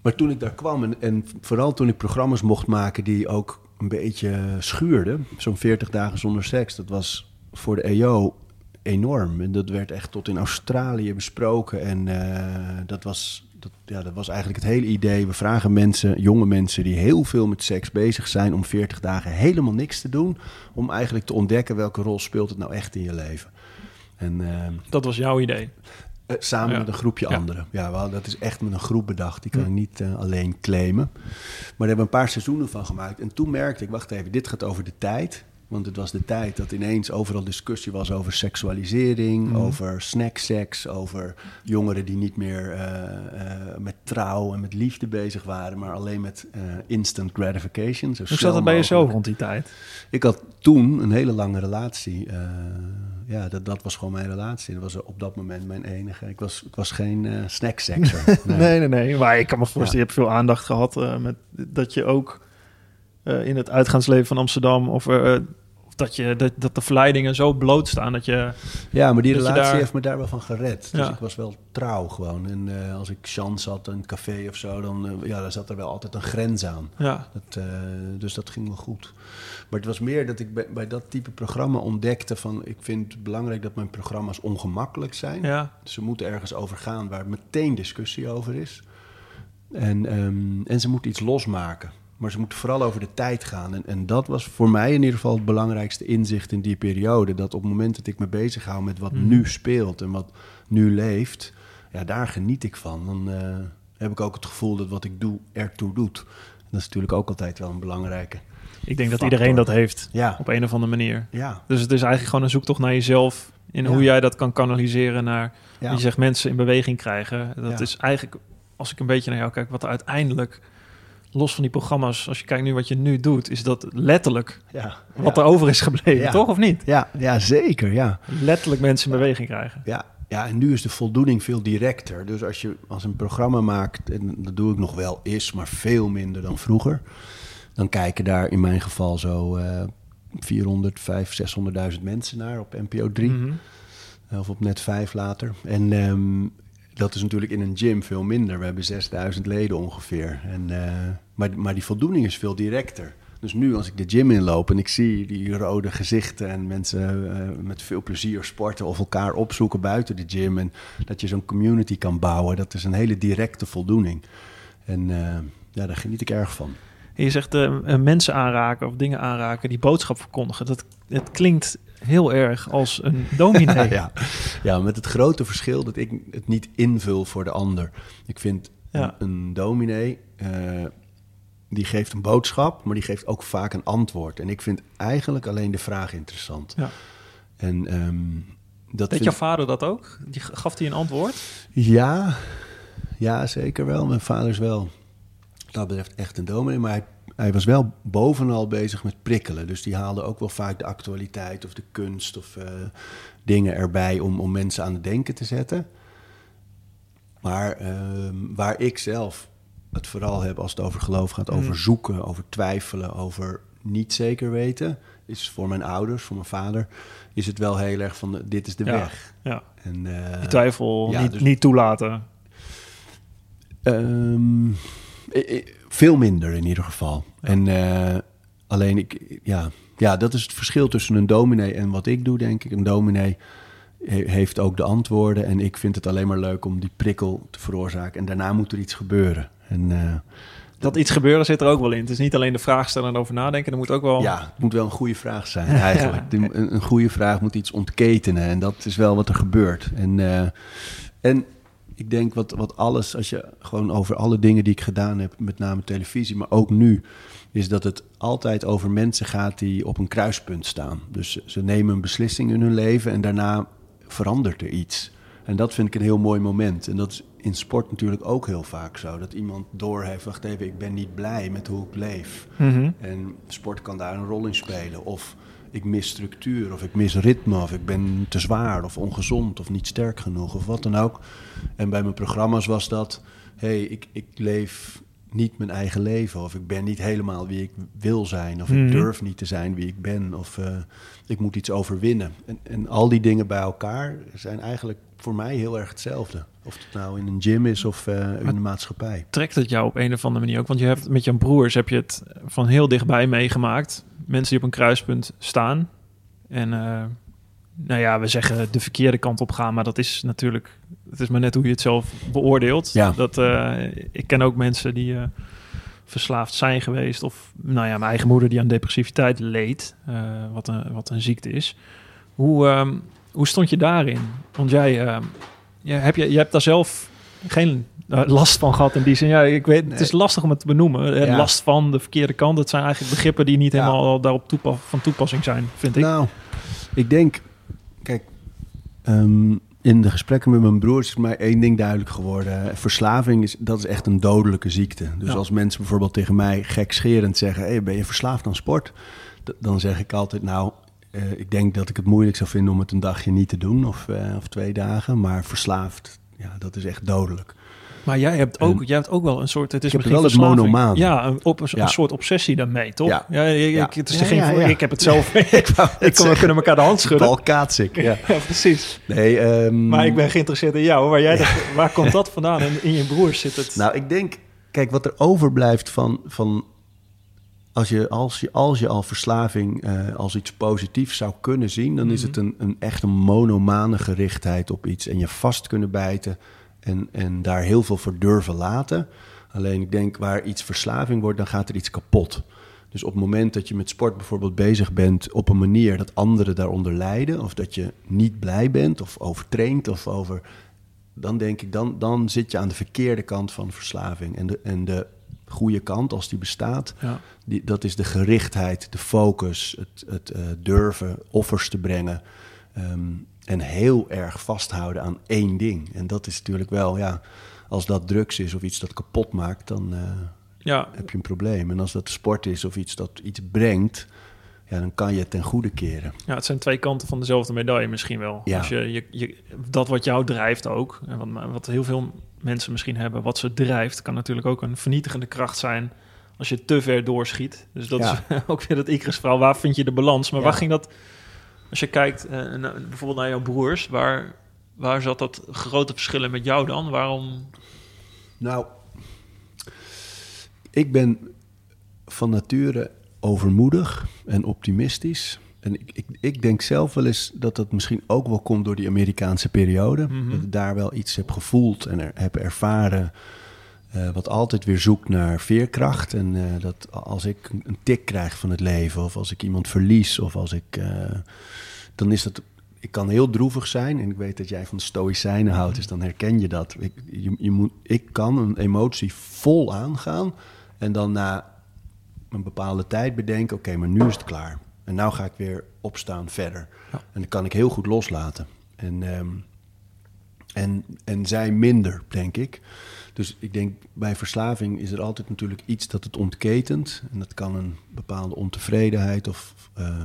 Maar toen ik daar kwam en, en vooral toen ik programma's mocht maken die ook een beetje schuurden, zo'n 40 dagen zonder seks, dat was voor de EO enorm. En dat werd echt tot in Australië besproken. En eh, dat, was, dat, ja, dat was eigenlijk het hele idee. We vragen mensen, jonge mensen die heel veel met seks bezig zijn, om 40 dagen helemaal niks te doen. Om eigenlijk te ontdekken welke rol speelt het nou echt in je leven. En eh, Dat was jouw idee. eh, samen Ja. met een groepje Ja. anderen. Ja, wel, dat is echt met een groep bedacht. Die kan Hm. ik niet eh, alleen claimen. Maar daar hebben we een paar seizoenen van gemaakt. En toen merkte ik, wacht even, dit gaat over de tijd. Want het was de tijd dat ineens overal discussie was over seksualisering, Mhm. over snackseks, over jongeren die niet meer eh, eh, met trouw en met liefde bezig waren, maar alleen met eh, instant gratification. Zo Hoe zat het bij jezelf mogelijk. rond die tijd? Ik had toen een hele lange relatie. ja, dat, dat was gewoon mijn relatie. Dat was op dat moment mijn enige. Ik was, ik was geen snacksexer. Nee. nee, nee, Maar ik kan me voorstellen, je hebt veel aandacht gehad eh, met dat je ook eh, in het uitgaansleven van Amsterdam of, eh, of dat, je, dat, dat de verleidingen zo blootstaan dat je... Ja, maar die relatie daar- heeft me daar wel van gered. Dus Ja. ik was wel trouw gewoon. En eh, als ik chance had in een café of zo, dan eh, ja, daar zat er wel altijd een grens aan. Ja, Dat, eh, dus dat ging wel goed. Maar het was meer dat ik bij, bij dat type programma ontdekte van... ik vind het belangrijk dat mijn programma's ongemakkelijk zijn. ja. Ze moeten ergens over gaan waar meteen discussie over is. En, ehm, en ze moeten iets losmaken. Maar ze moeten vooral over de tijd gaan. En, en dat was voor mij in ieder geval het belangrijkste inzicht in die periode. Dat op het moment dat ik me bezig hou met wat Mhm. nu speelt en wat nu leeft, ja, daar geniet ik van. Dan eh, heb ik ook het gevoel dat wat ik doe ertoe doet. En dat is natuurlijk ook altijd wel een belangrijke. Ik denk dat iedereen dat heeft Ja, op een of andere manier. ja, Dus het is eigenlijk gewoon een zoektocht naar jezelf. In Ja. hoe jij dat kan kanaliseren naar, je zegt, mensen in beweging krijgen. Dat is eigenlijk, als ik een beetje naar jou kijk, wat uiteindelijk los van die programma's, als je kijkt nu wat je nu doet, is dat letterlijk Ja, wat ja. er over is gebleven, Ja. toch of niet? Ja, ja, zeker, ja. Letterlijk mensen in beweging krijgen. Ja, ja, en nu is de voldoening veel directer. Dus als je als een programma maakt, en dat doe ik nog wel is, maar veel minder dan vroeger, dan kijken daar in mijn geval zo eh 400, 500, 600.000 mensen naar op NPO 3 Mhm. of op net 5 later. En ehm, dat is natuurlijk in een gym veel minder. We hebben 6000 leden ongeveer. En, eh, maar, maar die voldoening is veel directer. Dus nu als ik de gym inloop en ik zie die rode gezichten en mensen eh, met veel plezier sporten of elkaar opzoeken buiten de gym en dat je zo'n community kan bouwen, dat is een hele directe voldoening. En eh, ja, daar geniet ik erg van. En je zegt eh, mensen aanraken of dingen aanraken, die boodschap verkondigen. Dat, het klinkt heel erg als een dominee. ja. ja, met het grote verschil dat ik het niet invul voor de ander. Ik vind Ja. een, een dominee, die geeft een boodschap, maar die geeft ook vaak een antwoord. En ik vind eigenlijk alleen de vraag interessant. Ja. En ehm, dat Deed vind jouw vader dat ook? Die, gaf hij een antwoord? Ja, ja, zeker wel. Mijn vader is wel, dat betreft, echt een dominee. Maar hij, hij was wel bovenal bezig met prikkelen. Dus die haalde ook wel vaak de actualiteit of de kunst of eh, dingen erbij om, om mensen aan het denken te zetten. Maar ehm, waar ik zelf het vooral heb als het over geloof gaat, over Mm. zoeken, over twijfelen, over niet zeker weten, is voor mijn ouders, voor mijn vader, is het wel heel erg van dit is de Ja. weg. Ja. En, eh, Die twijfel ja, niet, dus- niet toelaten. Ehm, eh, eh, veel minder in ieder geval. En eh, alleen ik, ja, ja, dat is het verschil tussen een dominee en wat ik doe, denk ik. Een dominee he- heeft ook de antwoorden en ik vind het alleen maar leuk om die prikkel te veroorzaken. En daarna moet er iets gebeuren. En eh, Dat iets gebeuren zit er ook wel in. Het is niet alleen de vraag stellen en over nadenken. Er moet ook wel... ja, het moet wel een goede vraag zijn eigenlijk. Een, een goede vraag moet iets ontketenen en dat is wel wat er gebeurt. En, eh, en ik denk wat, wat alles, als je gewoon over alle dingen die ik gedaan heb, met name televisie, maar ook nu, is dat het altijd over mensen gaat die op een kruispunt staan. Dus ze nemen een beslissing in hun leven en daarna verandert er iets. En dat vind ik een heel mooi moment. En dat is in sport natuurlijk ook heel vaak zo. Dat iemand doorheeft, wacht even, ik ben niet blij met hoe ik leef. Mhm. En sport kan daar een rol in spelen. Of ik mis structuur, of ik mis ritme, of ik ben te zwaar, of ongezond, of niet sterk genoeg, of wat dan ook. En bij mijn programma's was dat, hé, hey, ik, ik leef niet mijn eigen leven, of ik ben niet helemaal wie ik wil zijn, of Mhm. ik durf niet te zijn wie ik ben, of eh, ik moet iets overwinnen. En, en al die dingen bij elkaar zijn eigenlijk voor mij heel erg hetzelfde. Of het nou in een gym is of eh, in de maatschappij. Trekt het jou op een of andere manier ook? Want je hebt met jouw broers heb je het van heel dichtbij meegemaakt. Mensen die op een kruispunt staan. En eh, nou ja, we zeggen de verkeerde kant op gaan. Maar dat is natuurlijk... Het is maar net hoe je het zelf beoordeelt. Ja. Dat, eh, ik ken ook mensen die... verslaafd zijn geweest. Of nou ja, mijn eigen moeder die aan depressiviteit leed. wat, een, wat een ziekte is. Hoe, ehm, hoe stond je daarin? Want jij, ehm, ja, heb je, je hebt daar zelf geen eh, last van gehad in die zin. Ja, ik weet, het is lastig om het te benoemen. Ja. Last van, de verkeerde kant. Dat zijn eigenlijk begrippen die niet Ja. helemaal daarop toepa van toepassing zijn, vind ik. Nou, ik denk, kijk, ehm, in de gesprekken met mijn broers is mij één ding duidelijk geworden. Verslaving is, dat is echt een dodelijke ziekte. Dus Ja. als mensen bijvoorbeeld tegen mij gekscherend zeggen, hey, ben je verslaafd aan sport? Dan zeg ik altijd, nou, eh, ik denk dat ik het moeilijk zou vinden om het een dagje niet te doen of, eh, of twee dagen. Maar verslaafd, ja, dat is echt dodelijk. Maar jij hebt ook, En- jij hebt ook wel een soort. Het is Ik heb wel verslaving. monomaan. Ja, een, op, een, Ja. een soort obsessie daarmee, toch? Ja. ja, ik, Ja. ik- het is geen, ik heb het zelf. ik ik ik kan, we kunnen elkaar de hand schudden. Paul Kaatsik, ja. Ja, precies. Nee, ehm, Maar ik ben geïnteresseerd in jou. Waar, jij dat- waar komt dat vandaan? En in je broers zit het. Nou, ik denk, kijk, wat er overblijft van, van als, je, als, je, als je al verslaving eh, als iets positiefs zou kunnen zien, dan is het een, een echt een monomane gerichtheid op iets en je vast kunnen bijten en, en daar heel veel voor durven laten. Alleen ik denk, waar iets verslaving wordt, dan gaat er iets kapot. Dus op het moment dat je met sport bijvoorbeeld bezig bent op een manier dat anderen daaronder lijden, of dat je niet blij bent of overtraint of over dan denk ik, dan, dan zit je aan de verkeerde kant van verslaving. En de, en de goede kant, als die bestaat, Ja. die, dat is de gerichtheid, de focus, het, het eh, durven offers te brengen. ehm, en heel erg vasthouden aan één ding. En dat is natuurlijk wel, ja, als dat drugs is of iets dat kapot maakt, dan, eh, Ja, heb je een probleem. En als dat sport is of iets dat iets brengt, ja, dan kan je het ten goede keren. ja, het zijn twee kanten van dezelfde medaille misschien wel. Ja. Als je, je, je, dat wat jou drijft ook, en wat, wat heel veel mensen misschien hebben, wat ze drijft, kan natuurlijk ook een vernietigende kracht zijn als je te ver doorschiet. Dus dat Ja. is ook weer dat Icarus-verhaal. Waar vind je de balans? Maar Ja. waar ging dat... Als je kijkt naar- bijvoorbeeld naar jouw broers, waar, waar zat dat grote verschillen met jou dan? Waarom... Nou, ik ben van nature overmoedig en optimistisch. En ik, ik, ik denk zelf wel eens dat dat misschien ook wel komt door die Amerikaanse periode. Mhm. Dat ik daar wel iets heb gevoeld en er, heb ervaren. eh, wat altijd weer zoekt naar veerkracht. En eh, dat als ik een- tik krijg van het leven, of als ik iemand verlies, of als ik. eh, dan is dat. Ik kan heel droevig zijn. En ik weet dat jij van de Stoïcijnen houdt, dus dan herken je dat. Ik, je, je moet, ik kan een emotie vol aangaan. En dan na een bepaalde tijd bedenken: oké, maar nu is het klaar. En nou ga ik weer opstaan verder. Ja. En dan kan ik heel goed loslaten. En, ehm, en, en zij minder, denk ik. Dus ik denk bij verslaving is er altijd natuurlijk iets dat het ontketent. En dat kan een bepaalde ontevredenheid of eh,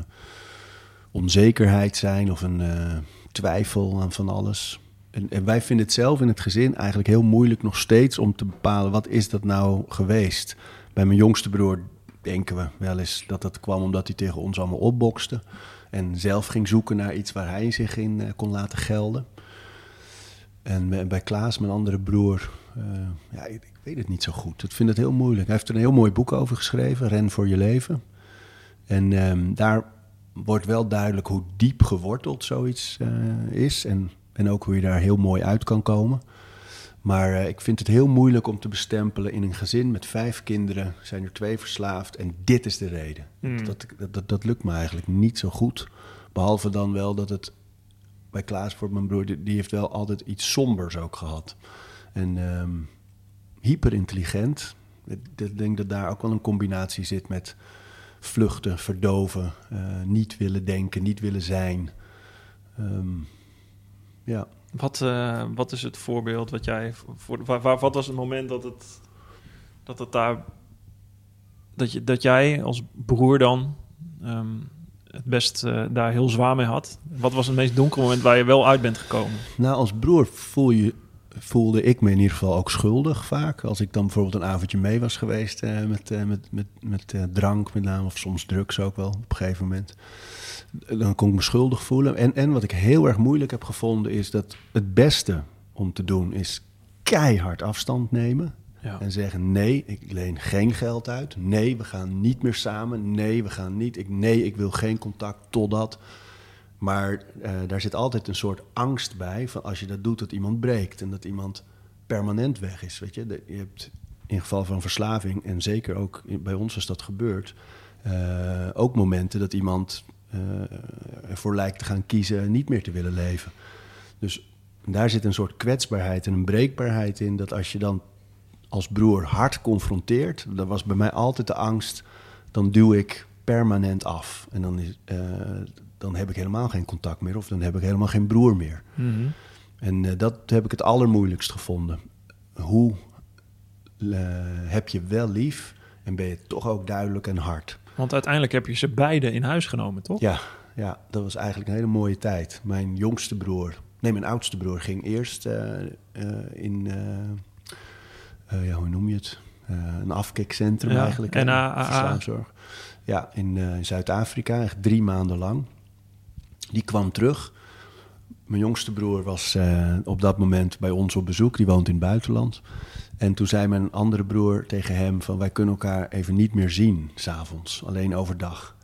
onzekerheid zijn of een eh, twijfel aan van alles. En, en wij vinden het zelf in het gezin eigenlijk heel moeilijk nog steeds om te bepalen wat is dat nou geweest. Bij mijn jongste broer denken we wel eens dat dat kwam omdat hij tegen ons allemaal opbokste. En zelf ging zoeken naar iets waar hij zich in eh, kon laten gelden. En bij- Klaas, mijn andere broer, eh, ja, ik, ik weet het niet zo goed. Ik vind het heel moeilijk. Hij heeft er een heel mooi boek over geschreven, Ren voor je leven. En ehm, daar wordt wel duidelijk hoe diep geworteld zoiets eh, is. En, en ook hoe je daar heel mooi uit kan komen. Maar eh, ik vind het heel moeilijk om te bestempelen in een gezin met vijf kinderen. Zijn er twee verslaafd en dit is de reden. Hmm. Dat, dat, dat, dat lukt me eigenlijk niet zo goed. Behalve dan wel dat het bij Klaas voor mijn broer, die, die heeft wel altijd iets sombers ook gehad. En ehm hyperintelligent. Ik, ik denk dat daar ook wel een combinatie zit met vluchten, verdoven, eh, niet willen denken, niet willen zijn. Ehm, ja. Wat, eh, wat is het voorbeeld wat jij... Voor, waar, wat was het moment dat het, dat het daar... Dat, je, dat jij als broer dan ehm, het best eh, daar heel zwaar mee had? Wat was het meest donkere moment waar je wel uit bent gekomen? Nou, als broer voel je, voelde ik me in ieder geval ook schuldig vaak. Als ik dan bijvoorbeeld een avondje mee was geweest eh, met, eh, met, met, met eh, drank met name, of soms drugs ook wel op een gegeven moment. Dan kon ik me schuldig voelen. En, en wat ik heel erg moeilijk heb gevonden is dat het beste om te doen is keihard afstand nemen. Ja. En zeggen: nee, ik leen geen geld uit. Nee, we gaan niet meer samen. Nee, we gaan niet. Ik, nee, ik wil geen contact totdat. Maar eh, daar zit altijd een soort angst bij van als je dat doet, dat iemand breekt en dat iemand permanent weg is. Weet je, je hebt in geval van verslaving, en zeker ook bij ons is dat gebeurd, eh, ook momenten dat iemand eh, ervoor lijkt te gaan kiezen niet meer te willen leven. Dus daar zit een soort kwetsbaarheid en een breekbaarheid in, dat als je dan als broer hard confronteert, dat was bij mij altijd de angst, dan duw ik permanent af. En dan, is, eh, dan heb ik helemaal geen contact meer of dan heb ik helemaal geen broer meer. Mhm. En eh, dat heb ik het allermoeilijkst gevonden. Hoe eh, heb je wel lief en ben je toch ook duidelijk en hard? Want uiteindelijk heb je ze beide in huis genomen, toch? Ja, ja, dat was eigenlijk een hele mooie tijd. Mijn jongste broer, nee, mijn oudste broer ging eerst eh, in, ja, hoe noem je het? Een afkikcentrum Ja, eigenlijk. Verslaafzorg. Ja, in, in Zuid-Afrika, echt drie maanden lang. Die kwam terug. Mijn jongste broer was eh, op dat moment bij ons op bezoek. Die woont in het buitenland. En toen zei mijn andere broer tegen hem van... wij kunnen elkaar even niet meer zien, s'avonds. Alleen overdag.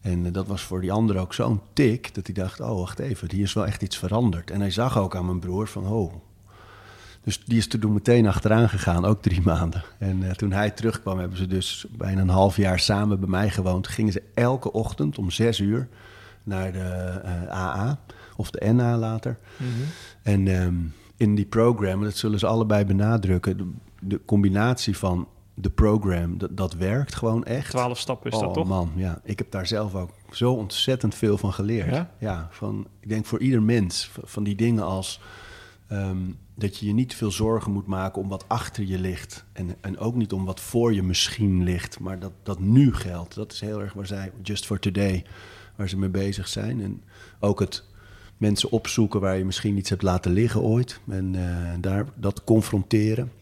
En eh, dat was voor die ander ook zo'n tik... dat hij dacht, oh, wacht even, hier is wel echt iets veranderd. En hij zag ook aan mijn broer van, oh... Dus die is toen meteen achteraan gegaan, ook drie maanden. En eh, toen hij terugkwam, hebben ze dus bijna een half jaar samen bij mij gewoond. Gingen ze elke ochtend om zes uur naar de eh, AA, of de NA later. Mhm. En ehm, in die program, dat zullen ze allebei benadrukken, de, de combinatie van de program, dat, dat werkt gewoon echt. Twaalf stappen is oh dat toch? man, ja. Ik heb daar zelf ook zo ontzettend veel van geleerd. Ja? van, ik denk voor ieder mens, van die dingen als... ehm, dat je je niet veel zorgen moet maken om wat achter je ligt. En, en ook niet om wat voor je misschien ligt. Maar dat dat nu geldt. Dat is heel erg waar zij, just for today, waar ze mee bezig zijn. En ook het mensen opzoeken waar je misschien iets hebt laten liggen ooit. En uh, daar dat confronteren.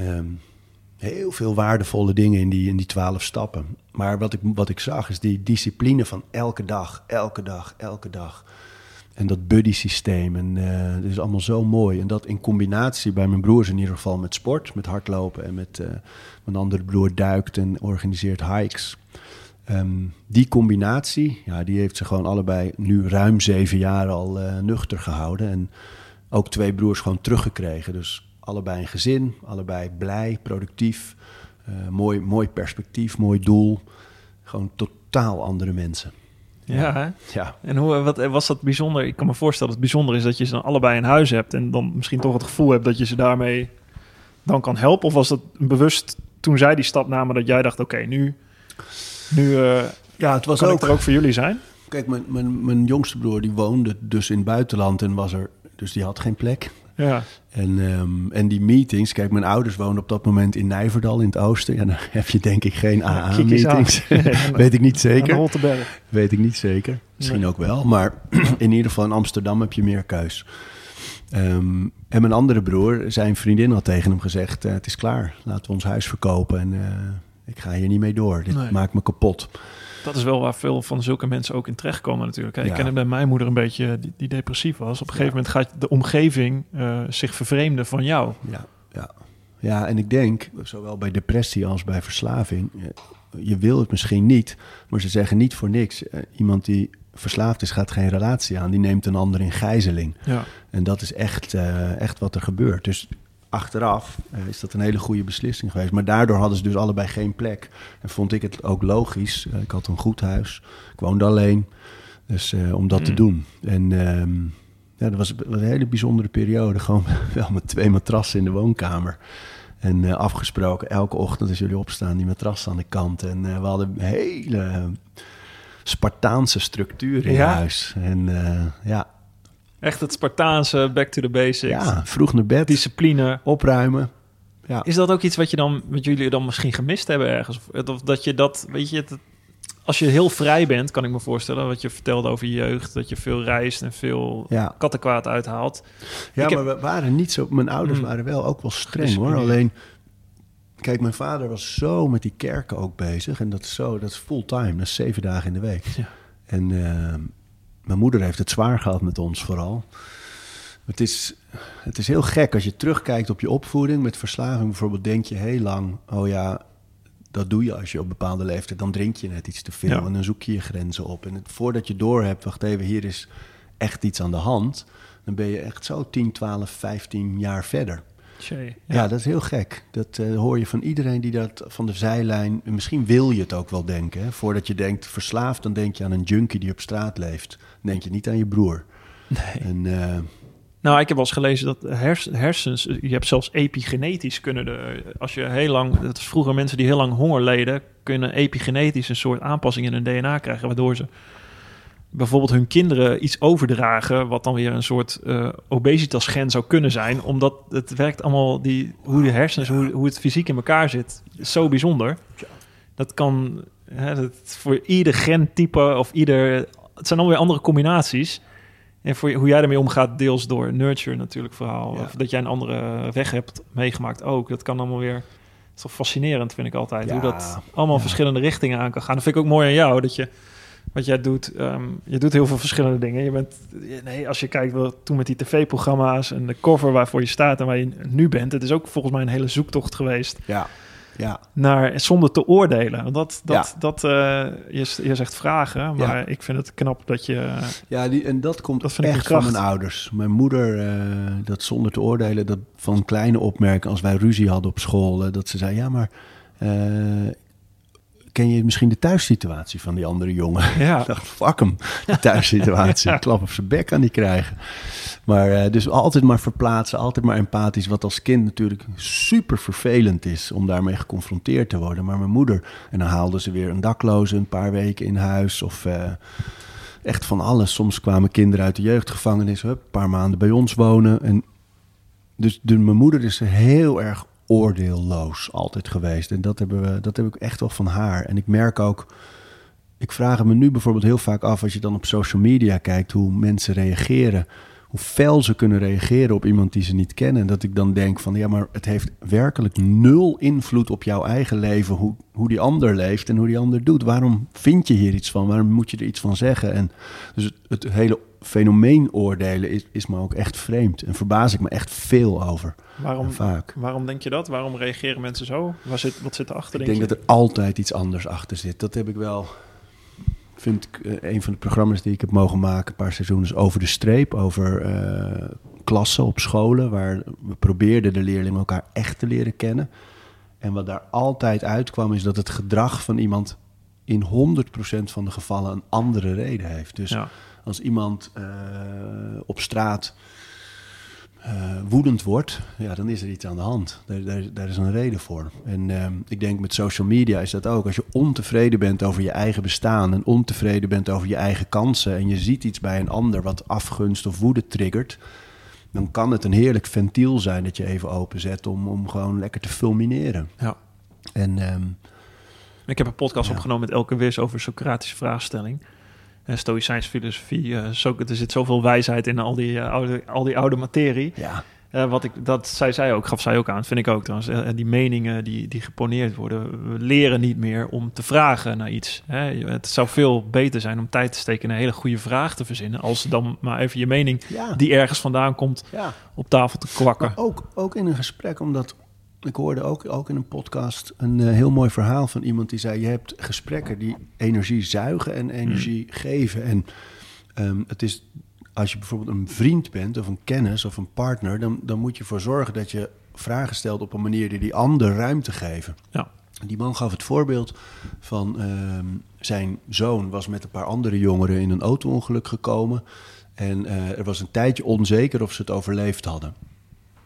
Um, heel veel waardevolle dingen in die, in die twaalf stappen. Maar wat ik, wat ik zag is die discipline van elke dag, elke dag, elke dag. En dat buddy systeem. En uh, dat is allemaal zo mooi. En dat in combinatie bij mijn broers in ieder geval met sport, met hardlopen en met uh, mijn andere broer duikt en organiseert hikes. Um, die combinatie, ja, die heeft ze gewoon allebei nu ruim zeven jaar al uh, nuchter gehouden. En ook twee broers gewoon teruggekregen. Dus allebei een gezin, allebei blij, productief. mooi, mooi perspectief, mooi doel. Gewoon totaal andere mensen. Ja, hè? ja. En hoe wat, was dat bijzonder? Ik kan me voorstellen dat het bijzonder is dat je ze dan allebei in huis hebt en dan misschien toch het gevoel hebt dat je ze daarmee dan kan helpen. Of was dat bewust toen zij die stap namen dat jij dacht, oké, okay, nu, nu uh, ja, het was kan ook, ik er ook voor jullie zijn? Kijk, mijn, mijn, mijn jongste broer die woonde dus in het buitenland en was er, dus die had geen plek. Ja. En, um, en die meetings, kijk, mijn ouders woonden op dat moment in Nijverdal in het oosten. Ja, dan heb je denk ik geen AA-meetings. Weet ik niet zeker. Weet ik niet zeker. Misschien nee. ook wel. Maar in ieder geval in Amsterdam heb je meer keus. Um, en mijn andere broer, zijn vriendin had tegen hem gezegd... Uh, het is klaar, laten we ons huis verkopen. En uh, ik ga hier niet mee door. Dit nee. maakt me kapot. Dat is wel waar veel van zulke mensen ook in terechtkomen natuurlijk. Ik ja. ken het bij mijn moeder een beetje, die, die depressief was. Op een gegeven ja. moment gaat de omgeving uh, zich vervreemden van jou. Ja, ja. ja, en ik denk, zowel bij depressie als bij verslaving... je wil het misschien niet, maar ze zeggen niet voor niks. Uh, iemand die verslaafd is, gaat geen relatie aan. Die neemt een ander in gijzeling. Ja. En dat is echt, uh, echt wat er gebeurt. Dus achteraf uh, is dat een hele goede beslissing geweest. Maar daardoor hadden ze dus allebei geen plek. En vond ik het ook logisch. Uh, ik had een goed huis. Ik woonde alleen. Dus uh, om dat mm. te doen. En um, ja, dat was een hele bijzondere periode. Gewoon wel met twee matrassen in de woonkamer. En afgesproken, elke ochtend als jullie opstaan, die matrassen aan de kant. En we hadden een hele Spartaanse structuur in ja? huis. En ja, Echt het Spartaanse, back to the basics. Ja, vroeg naar bed. Discipline. Opruimen. Ja. Is dat ook iets wat, je dan, wat jullie dan misschien gemist hebben ergens? Of dat je dat, weet je, het, als je heel vrij bent, kan ik me voorstellen, wat je vertelde over je jeugd, dat je veel reist en veel ja. kattenkwaad uithaalt. Ja, ik maar heb... we waren niet zo, mijn ouders mm. waren wel ook wel streng hoor. Alleen, kijk, mijn vader was zo met die kerken ook bezig en dat is zo, dat is fulltime, dat is zeven dagen in de week. Ja. En uh, mijn moeder heeft het zwaar gehad met ons vooral. Het is, het is heel gek als je terugkijkt op je opvoeding met verslaving. Bijvoorbeeld denk je heel lang, oh ja, dat doe je als je op bepaalde leeftijd. Dan drink je net iets te veel Ja. en dan zoek je je grenzen op. En voordat je doorhebt, wacht even, hier is echt iets aan de hand. Dan ben je echt zo 10, 12, 15 jaar verder. Tjee, Ja, dat is heel gek. Dat eh, hoor je van iedereen die dat van de zijlijn... en Misschien wil je het ook wel denken. Hè? Voordat je denkt verslaafd, dan denk je aan een junkie die op straat leeft. Dan denk je niet aan je broer. Nee. En, eh, Nou, ik heb wel eens gelezen dat hers, hersens, je hebt zelfs epigenetisch kunnen de, als je heel lang, dat is vroeger mensen die heel lang honger leden, kunnen epigenetisch een soort aanpassing in hun DNA krijgen, waardoor ze bijvoorbeeld hun kinderen iets overdragen, wat dan weer een soort uh, obesitasgen zou kunnen zijn, omdat het werkt allemaal, die, hoe de hersens, hoe, hoe het fysiek in elkaar zit, is zo bijzonder. Dat kan hè, dat voor ieder gentype of ieder, het zijn allemaal weer andere combinaties. En voor hoe jij ermee omgaat, deels door nurture natuurlijk verhaal. Ja. Of dat jij een andere weg hebt meegemaakt ook. Dat kan allemaal weer... Het is toch fascinerend, vind ik altijd. Ja, Hoe dat allemaal verschillende richtingen aan kan gaan. Dat vind ik ook mooi aan jou, dat je... Wat jij doet, ehm, je doet heel veel verschillende dingen. Je bent, nee, als je kijkt wel toen met die tv-programma's en de cover waarvoor je staat en waar je nu bent, het is ook volgens mij een hele zoektocht geweest ja, ja. naar zonder te oordelen. Want dat, dat, Ja. dat eh, je, je zegt vragen, maar ik vind het knap dat je. Ja, die, en dat komt Dat vind echt van mijn ouders. Mijn moeder, eh, dat zonder te oordelen, dat van kleine opmerken als wij ruzie hadden op school, eh, dat ze zei, ja, maar ken je misschien de thuissituatie van die andere jongen? Ja. Ik dacht, fuck hem, de thuissituatie. Een klap op zijn bek kan die krijgen. Maar eh, dus altijd maar verplaatsen, altijd maar empathisch. Wat als kind natuurlijk super vervelend is om daarmee geconfronteerd te worden. Maar mijn moeder, en dan haalde ze weer een dakloze een paar weken in huis. Of eh, echt van alles. Soms kwamen kinderen uit de jeugdgevangenis, een paar maanden bij ons wonen. En dus de, mijn moeder is heel erg oordeelloos altijd geweest. En dat, hebben we, dat heb ik echt wel van haar. En ik merk ook, ik vraag me nu bijvoorbeeld heel vaak af als je dan op social media kijkt hoe mensen reageren. Hoe fel ze kunnen reageren op iemand die ze niet kennen. En dat ik dan denk van ja, maar het heeft werkelijk nul invloed op jouw eigen leven. Hoe, hoe die ander leeft en hoe die ander doet. Waarom vind je hier iets van? Waarom moet je er iets van zeggen? En dus het, het hele fenomeen oordelen is, is me ook echt vreemd. En verbaas ik me echt veel over. Waarom, vaak. waarom denk je dat? Waarom reageren mensen zo? Waar zit, wat zit erachter, Ik denk, dat er altijd iets anders achter zit. Dat heb ik wel. Vind ik eh, een van de programma's die ik heb mogen maken, een paar seizoenen, is over de streep. Over eh, klassen op scholen, waar we probeerden de leerlingen elkaar echt te leren kennen. En wat daar altijd uitkwam, is dat het gedrag van iemand in 100% van de gevallen een andere reden heeft. Dus Ja. Als iemand eh, op straat eh, woedend wordt, ja, dan is er iets aan de hand. Daar, daar, daar is een reden voor. En ehm, ik denk met social media is dat ook. Als je ontevreden bent over je eigen bestaan en ontevreden bent over je eigen kansen en je ziet iets bij een ander wat afgunst of woede triggert, dan kan het een heerlijk ventiel zijn dat je even openzet om, om gewoon lekker te fulmineren. Ja. En ehm, Ik heb een podcast Ja. opgenomen met Elke Wis over Socratische vraagstelling. En Stoïcijns filosofie. eh, zo, er zit zoveel wijsheid in al die, eh, oude, al die oude materie. ja, Eh, wat ik, dat zei zij ook, gaf zij ook aan. Dat vind ik ook trouwens. Eh, die meningen die, die geponeerd worden. We leren niet meer om te vragen naar iets. Hè. Het zou veel beter zijn om tijd te steken een hele goede vraag te verzinnen. Als dan maar even je mening, ja, die ergens vandaan komt, ja. op tafel te kwakken. Maar ook, ook in een gesprek, omdat ik hoorde ook, ook in een podcast een eh, heel mooi verhaal van iemand die zei: Je hebt gesprekken die energie zuigen en energie geven. En ehm, het is, als je bijvoorbeeld een vriend bent of een kennis of een partner, dan, dan moet je ervoor zorgen dat je vragen stelt op een manier die die ander ruimte geven. Ja. Die man gaf het voorbeeld van ehm, zijn zoon was met een paar andere jongeren in een auto-ongeluk gekomen. En eh, er was een tijdje onzeker of ze het overleefd hadden.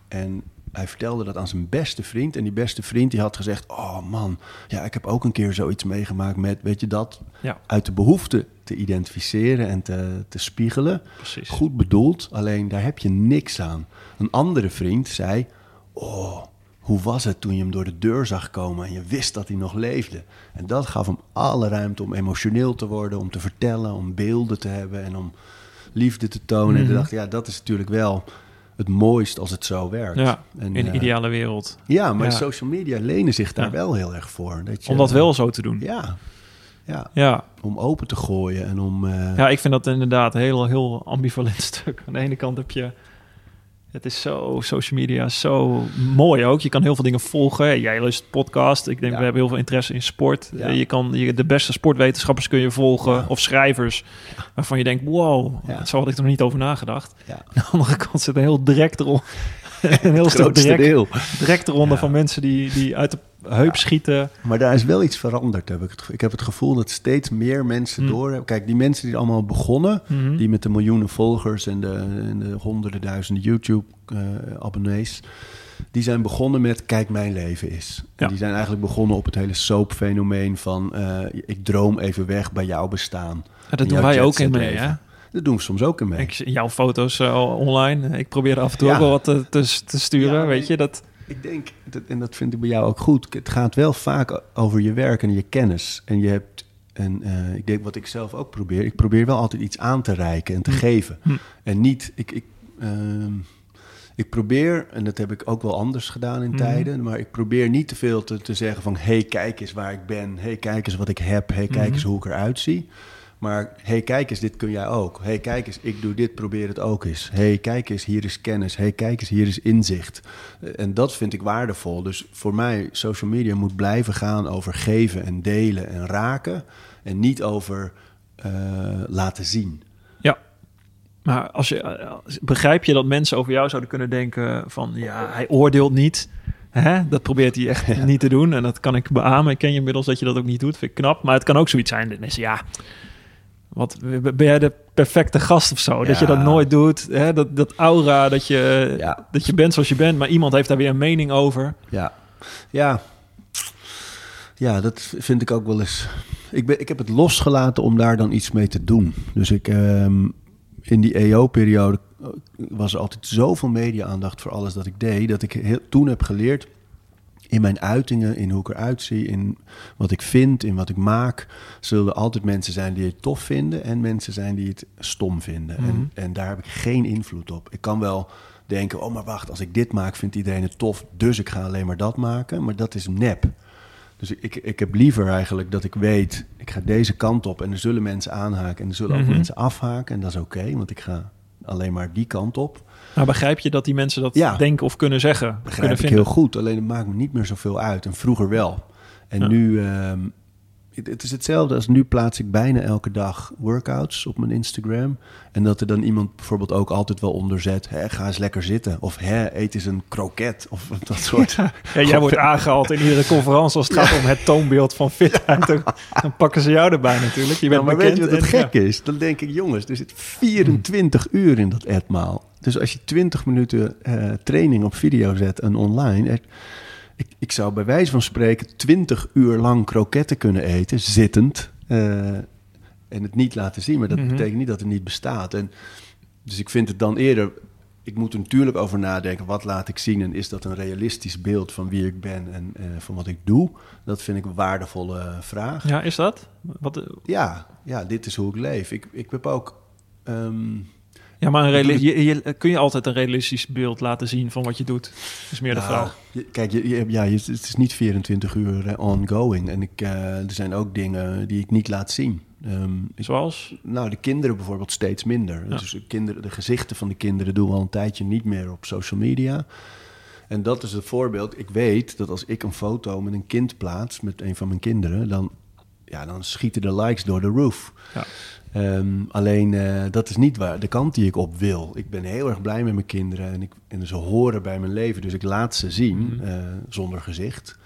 En hij vertelde dat aan zijn beste vriend. En die beste vriend die had gezegd: Oh man, ja, ik heb ook een keer zoiets meegemaakt met, weet je dat, Ja, uit de behoefte te identificeren en te, te spiegelen. precies. Goed bedoeld, alleen daar heb je niks aan. Een andere vriend zei: Oh, hoe was het toen je hem door de deur zag komen en je wist dat hij nog leefde? En dat gaf hem alle ruimte om emotioneel te worden, om te vertellen, om beelden te hebben en om liefde te tonen. En Mhm. dacht ja, dat is natuurlijk wel het mooist als het zo werkt. Ja, En, in de eh, ideale wereld. Ja, maar Ja. social media lenen zich daar Ja. wel heel erg voor. Dat je, Om dat wel zo te doen. Ja, ja, Ja, om open te gooien en om... eh, ja ik vind dat inderdaad een heel, heel ambivalent stuk. Aan de ene kant heb je... Het is zo, social media, zo mooi ook. Je kan heel veel dingen volgen. Jij luistert podcast. Ik denk, Ja. we hebben heel veel interesse in sport. Ja. Eh, Je kan je, de beste sportwetenschappers kun je volgen. Ja. Of schrijvers. Waarvan je denkt, wow, zo had ik er nog niet over nagedacht. ja, Aan de andere kant zit een heel direct eronder. een heel stuk direct, deel. direct eronder Ja. van mensen die, die uit de heup schieten. Maar daar is wel iets veranderd, heb ik het. Ik heb het gevoel dat steeds meer mensen Hm. door hebben. Kijk, die mensen die allemaal begonnen, Mhm. die met de miljoenen volgers en de, en de honderden duizenden YouTube-abonnees, die zijn begonnen met kijk, mijn leven is. En die zijn eigenlijk begonnen op het hele soap-fenomeen van eh, ik droom even weg bij jouw bestaan. Ja, dat doen wij ook in mee, hè? Dat doen we soms ook in mee. Ik jouw foto's eh, online. Ik probeer er af en toe Ja. ook wel wat te, te, te sturen, Ja, weet je. Dat, Ik denk, dat, en dat vind ik bij jou ook goed. Het gaat wel vaak over je werk en je kennis. En je hebt, en eh, ik denk wat ik zelf ook probeer. Ik probeer wel altijd iets aan te reiken en te Hm. geven. Hm. En niet, ik, ik, ehm, ik probeer, en dat heb ik ook wel anders gedaan in Mhm. tijden. Maar ik probeer niet te veel te, te zeggen van, hey, kijk eens waar ik ben. hey, kijk eens wat ik heb. hey, kijk Mhm. eens hoe ik eruit zie. Maar hey, kijk eens, dit kun jij ook. hey, kijk eens, ik doe dit, probeer het ook eens. hey, kijk eens, hier is kennis. hey, kijk eens, hier is inzicht. Eh, En dat vind ik waardevol. Dus voor mij, social media moet blijven gaan over geven en delen en raken. En niet over eh, laten zien. ja. Maar als je, eh, begrijp je dat mensen over jou zouden kunnen denken van... Ja, hij oordeelt niet. Hè? Dat probeert hij echt niet te doen. En dat kan ik beamen. Ik ken je inmiddels dat je dat ook niet doet. Vind ik knap. Maar het kan ook zoiets zijn dat mensen, ja... Wat, ben jij de perfecte gast of zo? Dat je dat nooit doet. Hè? Dat, dat aura, dat je, Ja. dat je bent zoals je bent. Maar iemand heeft daar weer een mening over. Ja, ja. Ja, dat vind ik ook wel eens. Ik, ben, ik heb het losgelaten om daar dan iets mee te doen. Dus ik, ehm, in die EO-periode was er altijd zoveel media-aandacht voor alles dat ik deed, dat ik heel, toen heb geleerd in mijn uitingen, in hoe ik eruit zie, in wat ik vind, in wat ik maak, zullen er altijd mensen zijn die het tof vinden en mensen zijn die het stom vinden. en, Mhm. en daar heb ik geen invloed op. Ik kan wel denken, oh maar wacht, als ik dit maak, vindt iedereen het tof, dus ik ga alleen maar dat maken. Maar dat is nep. Dus ik, ik, heb liever eigenlijk dat ik weet, ik ga deze kant op en er zullen mensen aanhaken en er zullen Mhm. ook mensen afhaken. En dat is oké, want ik ga alleen maar die kant op. Maar begrijp je dat die mensen dat Ja. denken of kunnen zeggen? Begrijp kunnen ik vinden? heel goed, alleen het maakt me niet meer zoveel uit. En vroeger wel. En Ja. nu, ehm, het, het is hetzelfde als nu plaats ik bijna elke dag workouts op mijn Instagram. En dat er dan iemand bijvoorbeeld ook altijd wel onder zet, hè, ga eens lekker zitten. Of hè, eet eens een kroket. Of dat soort. Ja, jij wordt aangehaald in iedere conferentie als het gaat om het toonbeeld van fitheid. Dan, dan pakken ze jou erbij natuurlijk. Je bent Ja, maar bekend weet je wat het en- gek is? Dan denk ik, jongens, er zit 24 uur in dat etmaal. Dus als je 20 minuten eh, training op video zet en online... ik, ik zou bij wijze van spreken 20 uur lang kroketten kunnen eten, zittend... eh, en het niet laten zien, maar dat Mhm. betekent niet dat het niet bestaat. En, dus ik vind het dan eerder... Ik moet er natuurlijk over nadenken, wat laat ik zien... en is dat een realistisch beeld van wie ik ben en eh, van wat ik doe? Dat vind ik een waardevolle vraag. Ja, is dat? Wat, eh, Ja, ja, dit is hoe ik leef. Ik, ik heb ook. ehm, ja, maar een je, je- kun je altijd een realistisch beeld laten zien van wat je doet? is meer de nou, vraag. je- kijk, je, ja, het is niet 24 uur ongoing. En ik, eh, er zijn ook dingen die ik niet laat zien. Ehm, ik- Zoals? nou, de kinderen bijvoorbeeld steeds minder. Ja. Dus de, kinderen, de gezichten van de kinderen doen we al een tijdje niet meer op social media. En dat is het voorbeeld. Ik weet dat als ik een foto met een kind plaats, met een van mijn kinderen, dan, ja, dan schieten de likes door de roof. Ja. Ehm, alleen eh, dat is niet waar, de kant die ik op wil. Ik ben heel erg blij met mijn kinderen en, ik, en ze horen bij mijn leven. Dus ik laat ze zien Mhm. eh, zonder gezicht.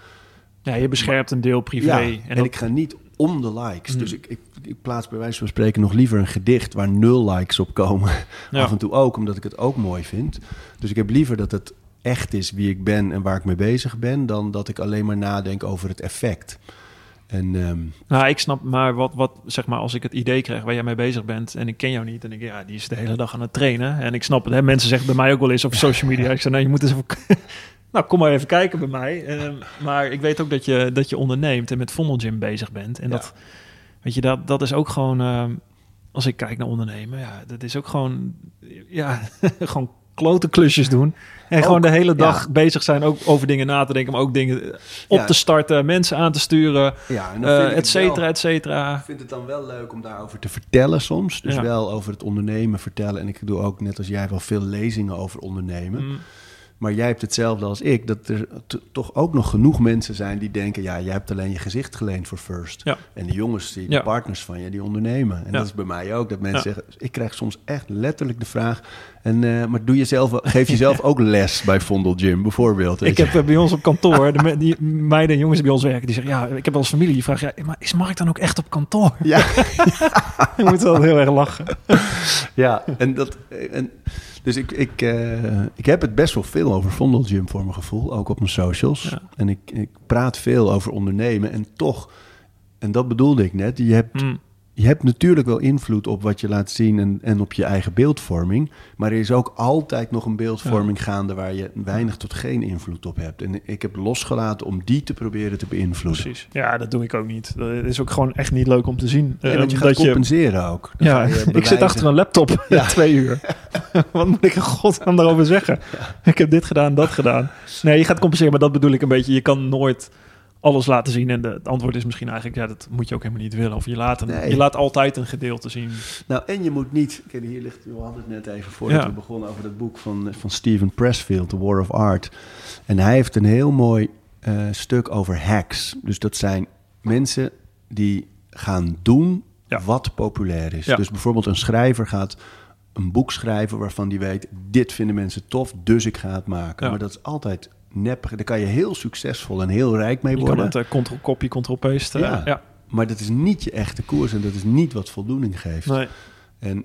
Ja, je beschermt een deel privé. Ja, en en, dat- ik ga niet om de likes. Mhm. Dus ik, ik, ik plaats bij wijze van spreken nog liever een gedicht waar nul likes op komen. Ja. Af en toe ook, omdat ik het ook mooi vind. Dus ik heb liever dat het echt is wie ik ben en waar ik mee bezig ben, dan dat ik alleen maar nadenk over het effect. En ehm, Nou, ik snap maar wat, wat, zeg maar, als ik het idee krijg waar jij mee bezig bent en ik ken jou niet en ik, ja, die is de hele dag aan het trainen. En ik snap het, hè, mensen zeggen bij mij ook wel eens op social media, ik zeg, nou, je moet eens even, nou, kom maar even kijken bij mij. Ehm, maar ik weet ook dat je, dat je onderneemt en met Vondel Gym bezig bent. En Ja. dat, weet je, dat, dat is ook gewoon, ehm, als ik kijk naar ondernemen, ja, dat is ook gewoon, ja, gewoon klote klusjes doen. En Ook, gewoon de hele dag ja. bezig zijn ook over dingen na te denken, maar ook dingen op Ja. te starten, mensen aan te sturen. ja, ik et wel- cetera, et cetera. Ik vind het dan wel leuk om daarover te vertellen soms. Dus Ja. wel over het ondernemen vertellen. En ik doe ook, net als jij, wel veel lezingen over ondernemen. Mm, Maar jij hebt hetzelfde als ik. Dat er toch ook nog genoeg mensen zijn die denken... ja, jij hebt alleen je gezicht geleend voor First. Ja. En de jongens, die, de Ja. partners van je, die ondernemen. En Ja. dat is bij mij ook. Dat mensen zeggen... Ik krijg soms echt letterlijk de vraag... En, eh, maar doe je zelf, geef je zelf ook les bij Vondel Gym, bijvoorbeeld? Ik heb eh, bij ons op kantoor, de me- die meiden en jongens die bij ons werken, die zeggen, ja, ik heb wel eens familie die vraagt, ja, maar is Mark dan ook echt op kantoor? Ja, Je moet wel heel erg lachen. ja, en dat... En, dus ik, ik, eh, ik heb het best wel veel over Vondel Gym voor mijn gevoel, ook op mijn socials. Ja. En ik, ik praat veel over ondernemen en toch... En dat bedoelde ik net. Je hebt Mm, je hebt natuurlijk wel invloed op wat je laat zien en, en op je eigen beeldvorming. Maar er is ook altijd nog een beeldvorming gaande waar je weinig tot geen invloed op hebt. En ik heb losgelaten om die te proberen te beïnvloeden. precies. Ja, dat doe ik ook niet. Dat is ook gewoon echt niet leuk om te zien. En Eh, dat je gaat dat compenseren ook. Dan ja, ik zit achter een laptop Ja. twee uur. Wat moet ik in godsnaam daarover zeggen? Ik heb dit gedaan, dat gedaan. Nee, je gaat compenseren, maar dat bedoel ik een beetje. Je kan nooit alles laten zien. En de, het antwoord is misschien eigenlijk, ja, dat moet je ook helemaal niet willen. Of je laat, een, Nee. je laat altijd een gedeelte zien. Nou, en je moet niet... Kijk, hier ligt... We hadden het net even voordat Ja. we begonnen over dat boek van, van Steven Pressfield, The War of Art. En hij heeft een heel mooi eh, stuk over hacks. Dus dat zijn mensen die gaan doen Ja. wat populair is. Ja. Dus bijvoorbeeld een schrijver gaat een boek schrijven waarvan die weet... dit vinden mensen tof, dus ik ga het maken. Ja. Maar dat is altijd nep. Daar kan je heel succesvol en heel rijk mee Je kan worden. het uh, control, copy, control paste. Ja. ja. Maar dat is niet je echte koers en dat is niet wat voldoening geeft. Nee. En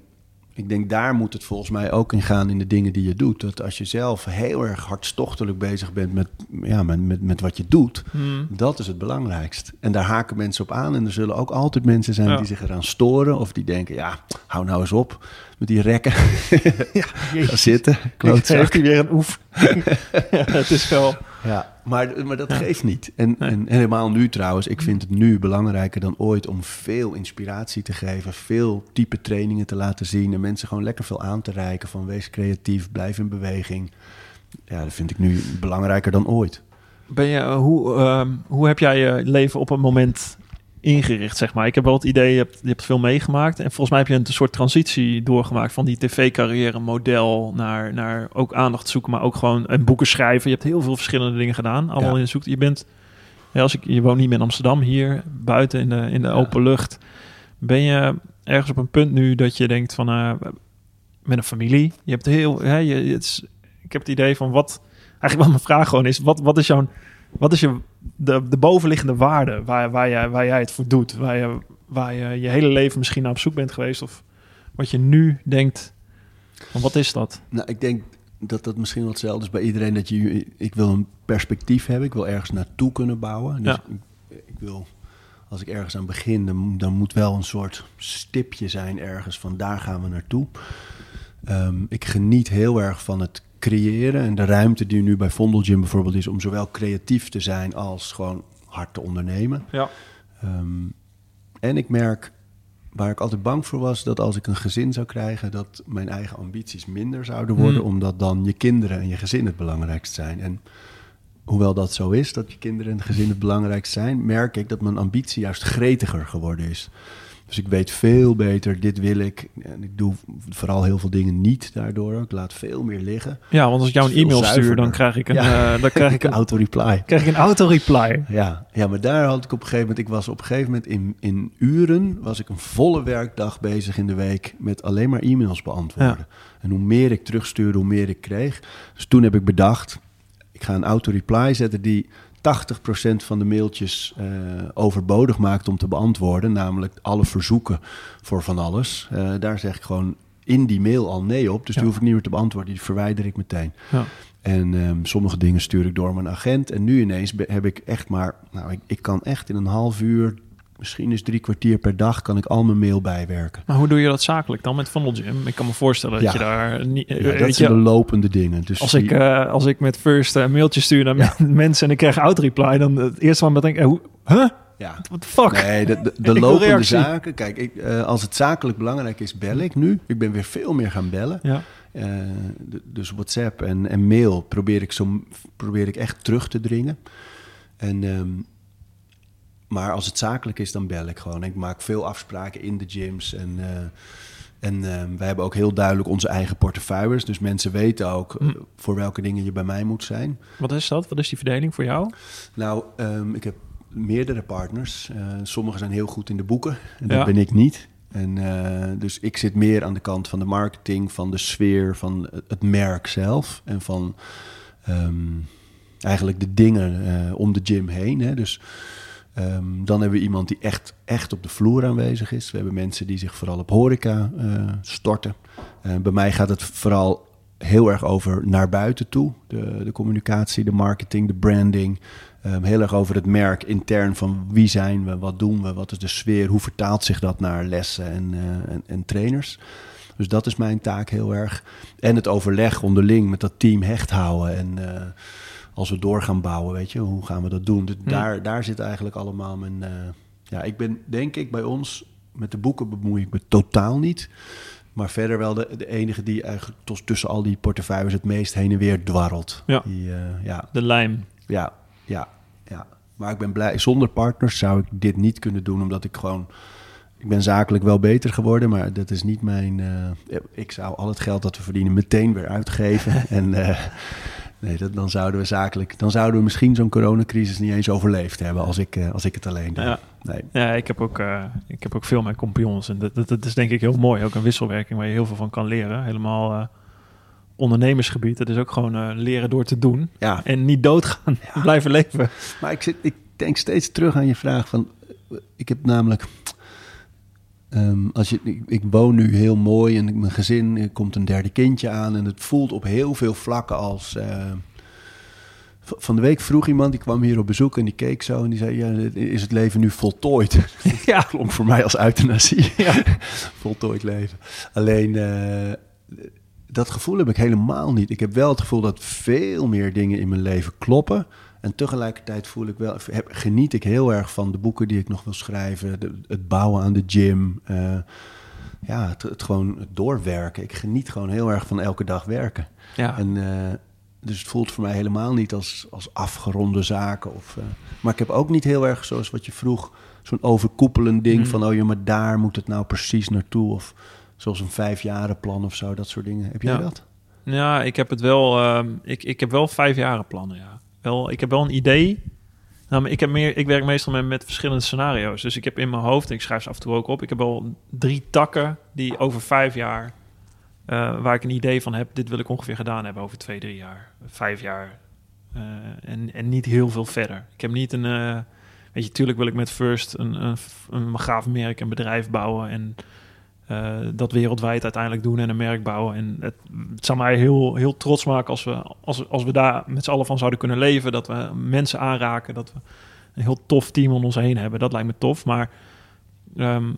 ik denk daar moet het volgens mij ook in gaan in de dingen die je doet. Dat als je zelf heel erg hartstochtelijk bezig bent met, ja, met, met, met wat je doet, Hmm. dat is het belangrijkst. En daar haken mensen op aan. En er zullen ook altijd mensen zijn Ja. die zich eraan storen. Of die denken, ja, hou nou eens op met die rekken. Ga zitten, klootzak. Heeft hij weer een oef. ja, het is wel... Ja, maar, maar dat geeft niet. En, en, en helemaal nu trouwens, ik vind het nu belangrijker dan ooit om veel inspiratie te geven, veel type trainingen te laten zien en mensen gewoon lekker veel aan te reiken van wees creatief, blijf in beweging. Ja, dat vind ik nu belangrijker dan ooit. Ben je, hoe, ehm, hoe heb jij je leven op een moment ingericht, zeg maar? Ik heb wel het idee, je hebt, je hebt veel meegemaakt. En volgens mij heb je een soort transitie doorgemaakt van die tv-carrière model naar, naar ook aandacht zoeken, maar ook gewoon een boeken schrijven. Je hebt heel veel verschillende dingen gedaan, allemaal Ja. in zoek. Je bent, ja, als ik, je woont niet meer in Amsterdam, hier buiten in de, in de Ja. open lucht. Ben je ergens op een punt nu dat je denkt van, eh, met een familie, je hebt heel, hè, je, het is, ik heb het idee van wat, eigenlijk wat mijn vraag gewoon is, wat, wat is jouw wat is je, de, de bovenliggende waarde waar, waar, jij, waar jij het voor doet? Waar je, waar je je hele leven misschien naar op zoek bent geweest? Of wat je nu denkt, van wat is dat? Nou, ik denk dat dat misschien wel hetzelfde is bij iedereen. Dat je, ik wil een perspectief hebben, ik wil ergens naartoe kunnen bouwen. Dus Ja. ik, ik wil, als ik ergens aan begin, dan, dan moet wel een soort stipje zijn ergens van daar gaan we naartoe. Ehm, ik geniet heel erg van het creëren en de ruimte die nu bij Vondel Gym bijvoorbeeld is om zowel creatief te zijn als gewoon hard te ondernemen. Ja. Ehm, en ik merk, waar ik altijd bang voor was, dat als ik een gezin zou krijgen, dat mijn eigen ambities minder zouden worden, Hmm. omdat dan je kinderen en je gezin het belangrijkst zijn. En hoewel dat zo is, dat je kinderen en gezin het belangrijkst zijn, merk ik dat mijn ambitie juist gretiger geworden is. Dus ik weet veel beter, dit wil ik. En ik doe vooral heel veel dingen niet daardoor. Ik laat veel meer liggen. ja, want als ik jou een e-mail stuur, dan krijg ik een, Ja. eh, dan krijg ik een, auto-reply. krijg ik een auto-reply. Ja, ja, maar daar had ik op een gegeven moment... Ik was op een gegeven moment in, in uren... was ik een volle werkdag bezig in de week... met alleen maar e-mails beantwoorden. En hoe meer ik terugstuurde, hoe meer ik kreeg. Dus toen heb ik bedacht... ik ga een auto-reply zetten die 80% van de mailtjes eh, overbodig maakt om te beantwoorden. Namelijk alle verzoeken voor van alles. Eh, daar zeg ik gewoon in die mail al nee op. Dus Ja. die hoef ik niet meer te beantwoorden. Die verwijder ik meteen. Ja. En ehm, sommige dingen stuur ik door mijn agent. En nu ineens heb ik echt maar... Nou, ik, ik kan echt in een half uur... Misschien is drie kwartier per dag... kan ik al mijn mail bijwerken. Maar hoe doe je dat zakelijk dan met Funnel Gym? Ik kan me voorstellen dat Ja. je daar niet... weet dat je, zijn de lopende dingen. Dus als, die- ik, eh, als ik met First eh, een mailtje stuur naar Ja. mensen en ik krijg auto-reply, dan het eerste wat ik denk, eh, hoe, huh? ja. What the fuck? Nee, de, de, de lopende reactie. zaken... Kijk, ik, als het zakelijk belangrijk is, bel ik nu. Ik ben weer veel meer gaan bellen. Ja. Dus WhatsApp en, en mail probeer ik, zo, probeer ik echt terug te dringen. En, ehm, maar als het zakelijk is, dan bel ik gewoon. Ik maak veel afspraken in de gyms. En, eh, en ehm, wij hebben ook heel duidelijk onze eigen portefeuilles. Dus mensen weten ook eh, Hm. voor welke dingen je bij mij moet zijn. Wat is dat? Wat is die verdeling voor jou? Nou, ehm, ik heb meerdere partners. Eh sommigen zijn heel goed in de boeken. En dat ben ik niet. En, eh, dus ik zit meer aan de kant van de marketing, van de sfeer, van het- merk zelf. En van ehm, eigenlijk de dingen eh, om de gym heen. Hè. Dus ehm, dan hebben we iemand die echt, echt op de vloer aanwezig is. We hebben mensen die zich vooral op horeca eh, storten. Eh, bij mij gaat het vooral heel erg over naar buiten toe. De, de communicatie, de marketing, de branding. Ehm, heel erg over het merk intern van wie zijn we, wat doen we, wat is de sfeer, hoe vertaalt zich dat naar lessen en, eh, en, en trainers. Dus dat is mijn taak heel erg. En het overleg onderling met dat team hecht houden. En als we door gaan bouwen, weet je, hoe gaan we dat doen? Dus daar, daar zit eigenlijk allemaal mijn... eh, ja, ik ben denk ik bij ons, met de boeken bemoei ik me totaal niet. Maar verder wel de, de enige die eigenlijk tussen al die portefeuilles het meest heen en weer dwarrelt. Ja. Die, eh, ja, De lijm. ja, ja, ja. Maar ik ben blij. Zonder partners zou ik dit niet kunnen doen, omdat ik gewoon. Ik ben zakelijk wel beter geworden, maar dat is niet mijn. eh, ik zou al het geld dat we verdienen meteen weer uitgeven. en nee, dat, dan zouden we zakelijk. Dan zouden we misschien zo'n coronacrisis niet eens overleefd hebben als ik, eh, als ik het alleen doe. Ja. Nee. Ja, ik heb ook, eh, ik heb ook veel met compagnons. En dat, dat, dat is denk ik heel mooi. Ook een wisselwerking waar je heel veel van kan leren. Helemaal eh, ondernemersgebied. Het is ook gewoon leren door te doen. Ja, En niet doodgaan. Blijven leven. maar ik, zit, ik denk steeds terug aan je vraag van. Ik heb namelijk. Ehm, als je, ik, ik woon nu heel mooi en mijn gezin, er komt een derde kindje aan. En het voelt op heel veel vlakken als... eh, van de week vroeg iemand, die kwam hier op bezoek en die keek zo en die zei... Ja, is het leven nu voltooid? Ja. Klonk voor mij als euthanasie. Ja. voltooid leven. Alleen, eh, dat gevoel heb ik helemaal niet. Ik heb wel het gevoel dat veel meer dingen in mijn leven kloppen. En tegelijkertijd voel ik wel, heb, geniet ik heel erg van de boeken die ik nog wil schrijven. de- het bouwen aan de gym. eh, ja, het, het gewoon doorwerken. Ik geniet gewoon heel erg van elke dag werken. Ja. En, eh, dus het voelt voor mij helemaal niet als, als afgeronde zaken. Of, eh, maar ik heb ook niet heel erg, zoals wat je vroeg, zo'n overkoepelend ding Mm. van... oh ja, maar daar moet het nou precies naartoe. Of zoals een vijfjarenplan of zo, dat soort dingen. Heb jij Ja. dat? Ja, ik heb het wel. ehm, ik, ik heb wel vijf jaren plannen. Ja. Wel, ik heb wel een idee. Nou, ik, heb meer, ik werk meestal met, verschillende scenario's. Dus ik heb in mijn hoofd, en ik schrijf ze af en toe ook op. Ik heb wel drie takken die over vijf jaar. eh, waar ik een idee van heb. Dit wil ik ongeveer gedaan hebben over twee, drie jaar, vijf jaar. eh, en, en niet heel veel verder. Ik heb niet een. eh, weet je, tuurlijk wil ik met First een, een, een gaaf merk, een bedrijf bouwen. En eh, dat wereldwijd uiteindelijk doen en een merk bouwen. En het, het zou mij heel, heel trots maken als we, als, als we daar met z'n allen van zouden kunnen leven. Dat we mensen aanraken, dat we een heel tof team om ons heen hebben. Dat lijkt me tof. Maar ehm,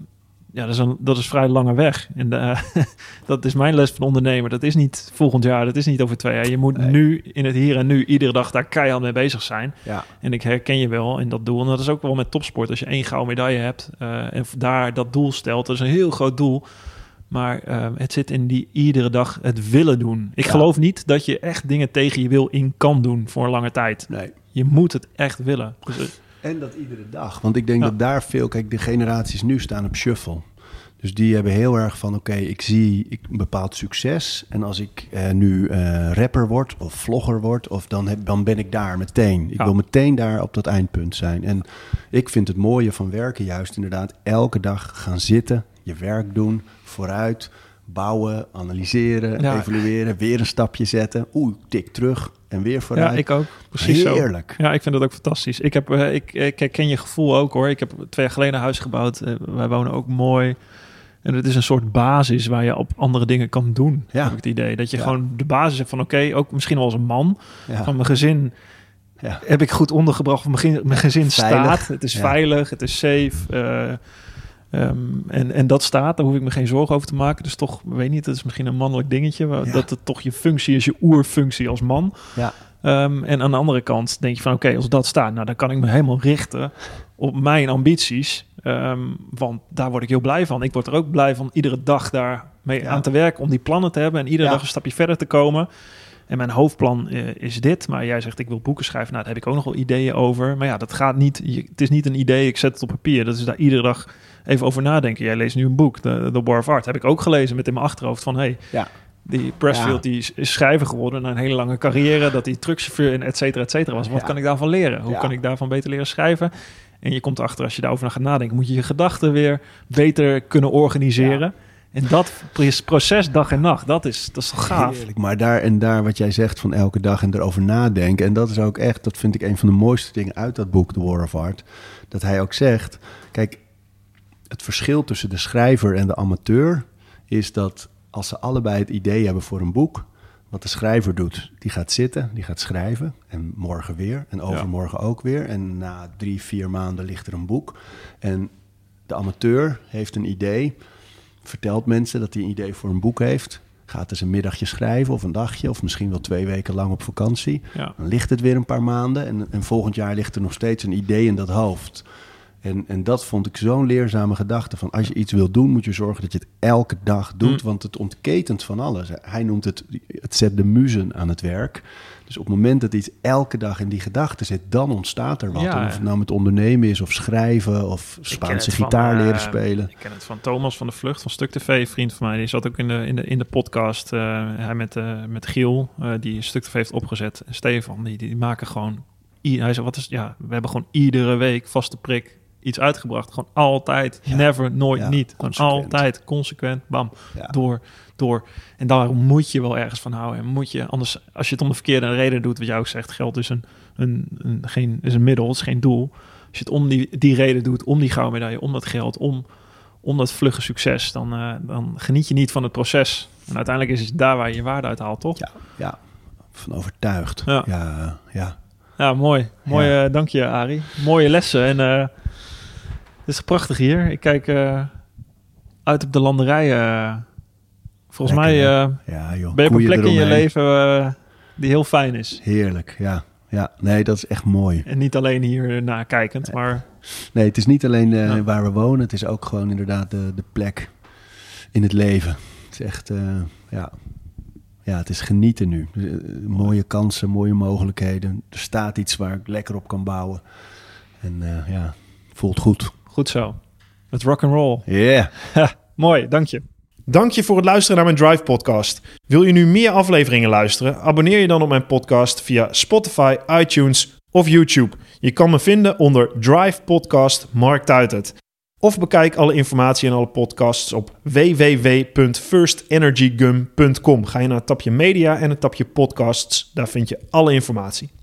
ja, dat is, een, dat is vrij lange weg. En eh, dat is mijn les van ondernemer. Dat is niet volgend jaar, dat is niet over twee jaar. Je moet Nee. nu, in het hier en nu, iedere dag daar keihard mee bezig zijn. Ja. En ik herken je wel in dat doel. En dat is ook wel met topsport. Als je één gouden medaille hebt eh, en daar dat doel stelt, dat is een heel groot doel. Maar eh, het zit in die iedere dag het willen doen. Ik Ja. geloof niet dat je echt dingen tegen je wil in kan doen voor een lange tijd. Nee. Je moet het echt willen. Dus, En dat iedere dag. Want ik denk Ja. dat daar veel... Kijk, de generaties nu staan op shuffle. Dus die hebben heel erg van... Oké, ik zie ik, een bepaald succes. En als ik eh, nu eh, rapper word of vlogger word... Of dan, heb, dan ben ik daar meteen. Ik Ja. wil meteen daar op dat eindpunt zijn. En ik vind het mooie van werken juist inderdaad... elke dag gaan zitten, je werk doen, vooruit... Bouwen, analyseren, Ja. evalueren, weer een stapje zetten. Oeh, tik terug en weer vooruit. ja, ik ook. Precies zo. Heerlijk. Ja, ik vind dat ook fantastisch. Ik, heb, eh, ik, ik herken je gevoel ook hoor. Ik heb twee jaar geleden een huis gebouwd. Eh, wij wonen ook mooi. En het is een soort basis waar je op andere dingen kan doen. Ja. Heb ik het idee. Dat je Ja. gewoon de basis hebt van oké, ook misschien wel als een man. Van mijn gezin Ja. heb ik goed ondergebracht. Mijn, gezin- mijn gezin staat. Het is veilig, het is safe. eh, ehm, en, en dat staat, daar hoef ik me geen zorgen over te maken. Dus toch, weet niet, het is misschien een mannelijk dingetje. Ja. Dat het toch je functie is, je oerfunctie als man. Ja. Ehm, en aan de andere kant denk je van oké, als dat staat, nou dan kan ik me helemaal richten op mijn ambities. Ehm, want daar word ik heel blij van. Ik word er ook blij van iedere dag daar mee Ja. aan te werken om die plannen te hebben en iedere Ja. dag een stapje verder te komen. En mijn hoofdplan eh, is dit. Maar jij zegt ik wil boeken schrijven. Nou, daar heb ik ook nog wel ideeën over. Maar ja, dat gaat niet. je- het is niet een idee. Ik zet het op papier. Dat is daar iedere dag even over nadenken. Jij leest nu een boek, The, The War of Art. Heb ik ook gelezen met in mijn achterhoofd van hey, Ja. die Pressfield Ja. die is, schrijver geworden na een hele lange carrière. Dat hij truckchauffeur en et cetera, et cetera was. Wat Ja. kan ik daarvan leren? Hoe Ja. kan ik daarvan beter leren schrijven? En je komt achter als je daarover gaat nadenken, moet je je gedachten weer beter kunnen organiseren. En dat pro- proces dag en nacht, dat is, dat is toch gaaf? Heerlijk. Maar daar en daar wat jij zegt van elke dag en erover nadenken. En dat is ook echt, dat vind ik een van de mooiste dingen uit dat boek, The War of Art. Dat hij ook zegt, kijk, het verschil tussen de schrijver en de amateur is dat als ze allebei het idee hebben voor een boek, wat de schrijver doet, die gaat zitten, die gaat schrijven. En morgen weer. En overmorgen ook weer. En na drie, vier maanden ligt er een boek. En de amateur heeft een idee, vertelt mensen dat hij een idee voor een boek heeft. Gaat dus een middagje schrijven of een dagje of misschien wel twee weken lang op vakantie. Ja. Dan ligt het weer een paar maanden en, en volgend jaar ligt er nog steeds een idee in dat hoofd. En, en dat vond ik zo'n leerzame gedachte. Van als je iets wil doen, moet je zorgen dat je het elke dag doet. Mm. Want het ontketent van alles. Hij noemt het, het zet de muzen aan het werk. Dus op het moment dat iets elke dag in die gedachte zit, dan ontstaat er wat. Ja, of het nou met ondernemen is, of schrijven, of Spaanse van, gitaar eh, leren spelen. Ik ken het van Thomas van de Vlucht van Stuk TV, vriend van mij. Die zat ook in de, in de, in de podcast. eh, hij met, eh, met Giel, eh, die Stuk TV heeft opgezet. En Stefan, die, die maken gewoon... Hij zei, wat is... Ja, we hebben gewoon iedere week vaste prik iets uitgebracht. Gewoon altijd, Ja. never, nooit, Ja, niet. Gewoon consequent. altijd, consequent, bam, Ja. door, door. En daar moet je wel ergens van houden. En moet je, anders, als je het om de verkeerde reden doet, wat jij ook zegt, geld is een, een, een, geen, is een middel, het is geen doel. Als je het om die, die reden doet, om die gouden medaille, om dat geld, om, om dat vlugge succes. Dan, eh, dan geniet je niet van het proces. En uiteindelijk is het daar waar je je waarde uit haalt, toch? Ja, ja. Van overtuigd. Ja. Ja, ja. Ja, mooi. Mooi, eh, dank je, Arie. Mooie lessen. En eh, het is prachtig hier. Ik kijk uit op de landerij. Volgens Lekker, mij eh, ja joh. ben je op een plek in je leven eh, die heel fijn is. Heerlijk, ja. Ja, nee, dat is echt mooi. En niet alleen hier naar kijkend, maar Nee, het is niet alleen eh, Ja. waar we wonen, het is ook gewoon inderdaad de, de plek in het leven. Het is echt, ja. ja, het is genieten nu. Mooie kansen, mooie mogelijkheden. Er staat iets waar ik lekker op kan bouwen. En ja, voelt goed. goed zo. Het rock and roll. Yeah. Mooi, dank je. Dank je voor het luisteren naar mijn Drive podcast. Wil je nu meer afleveringen luisteren? Abonneer je dan op mijn podcast via Spotify, iTunes of YouTube. Je kan me vinden onder Drive Podcast Mark Tuitert. Of bekijk alle informatie en alle podcasts op www.firstenergygum.com. Ga je naar het tapje media en het tapje podcasts. Daar vind je alle informatie.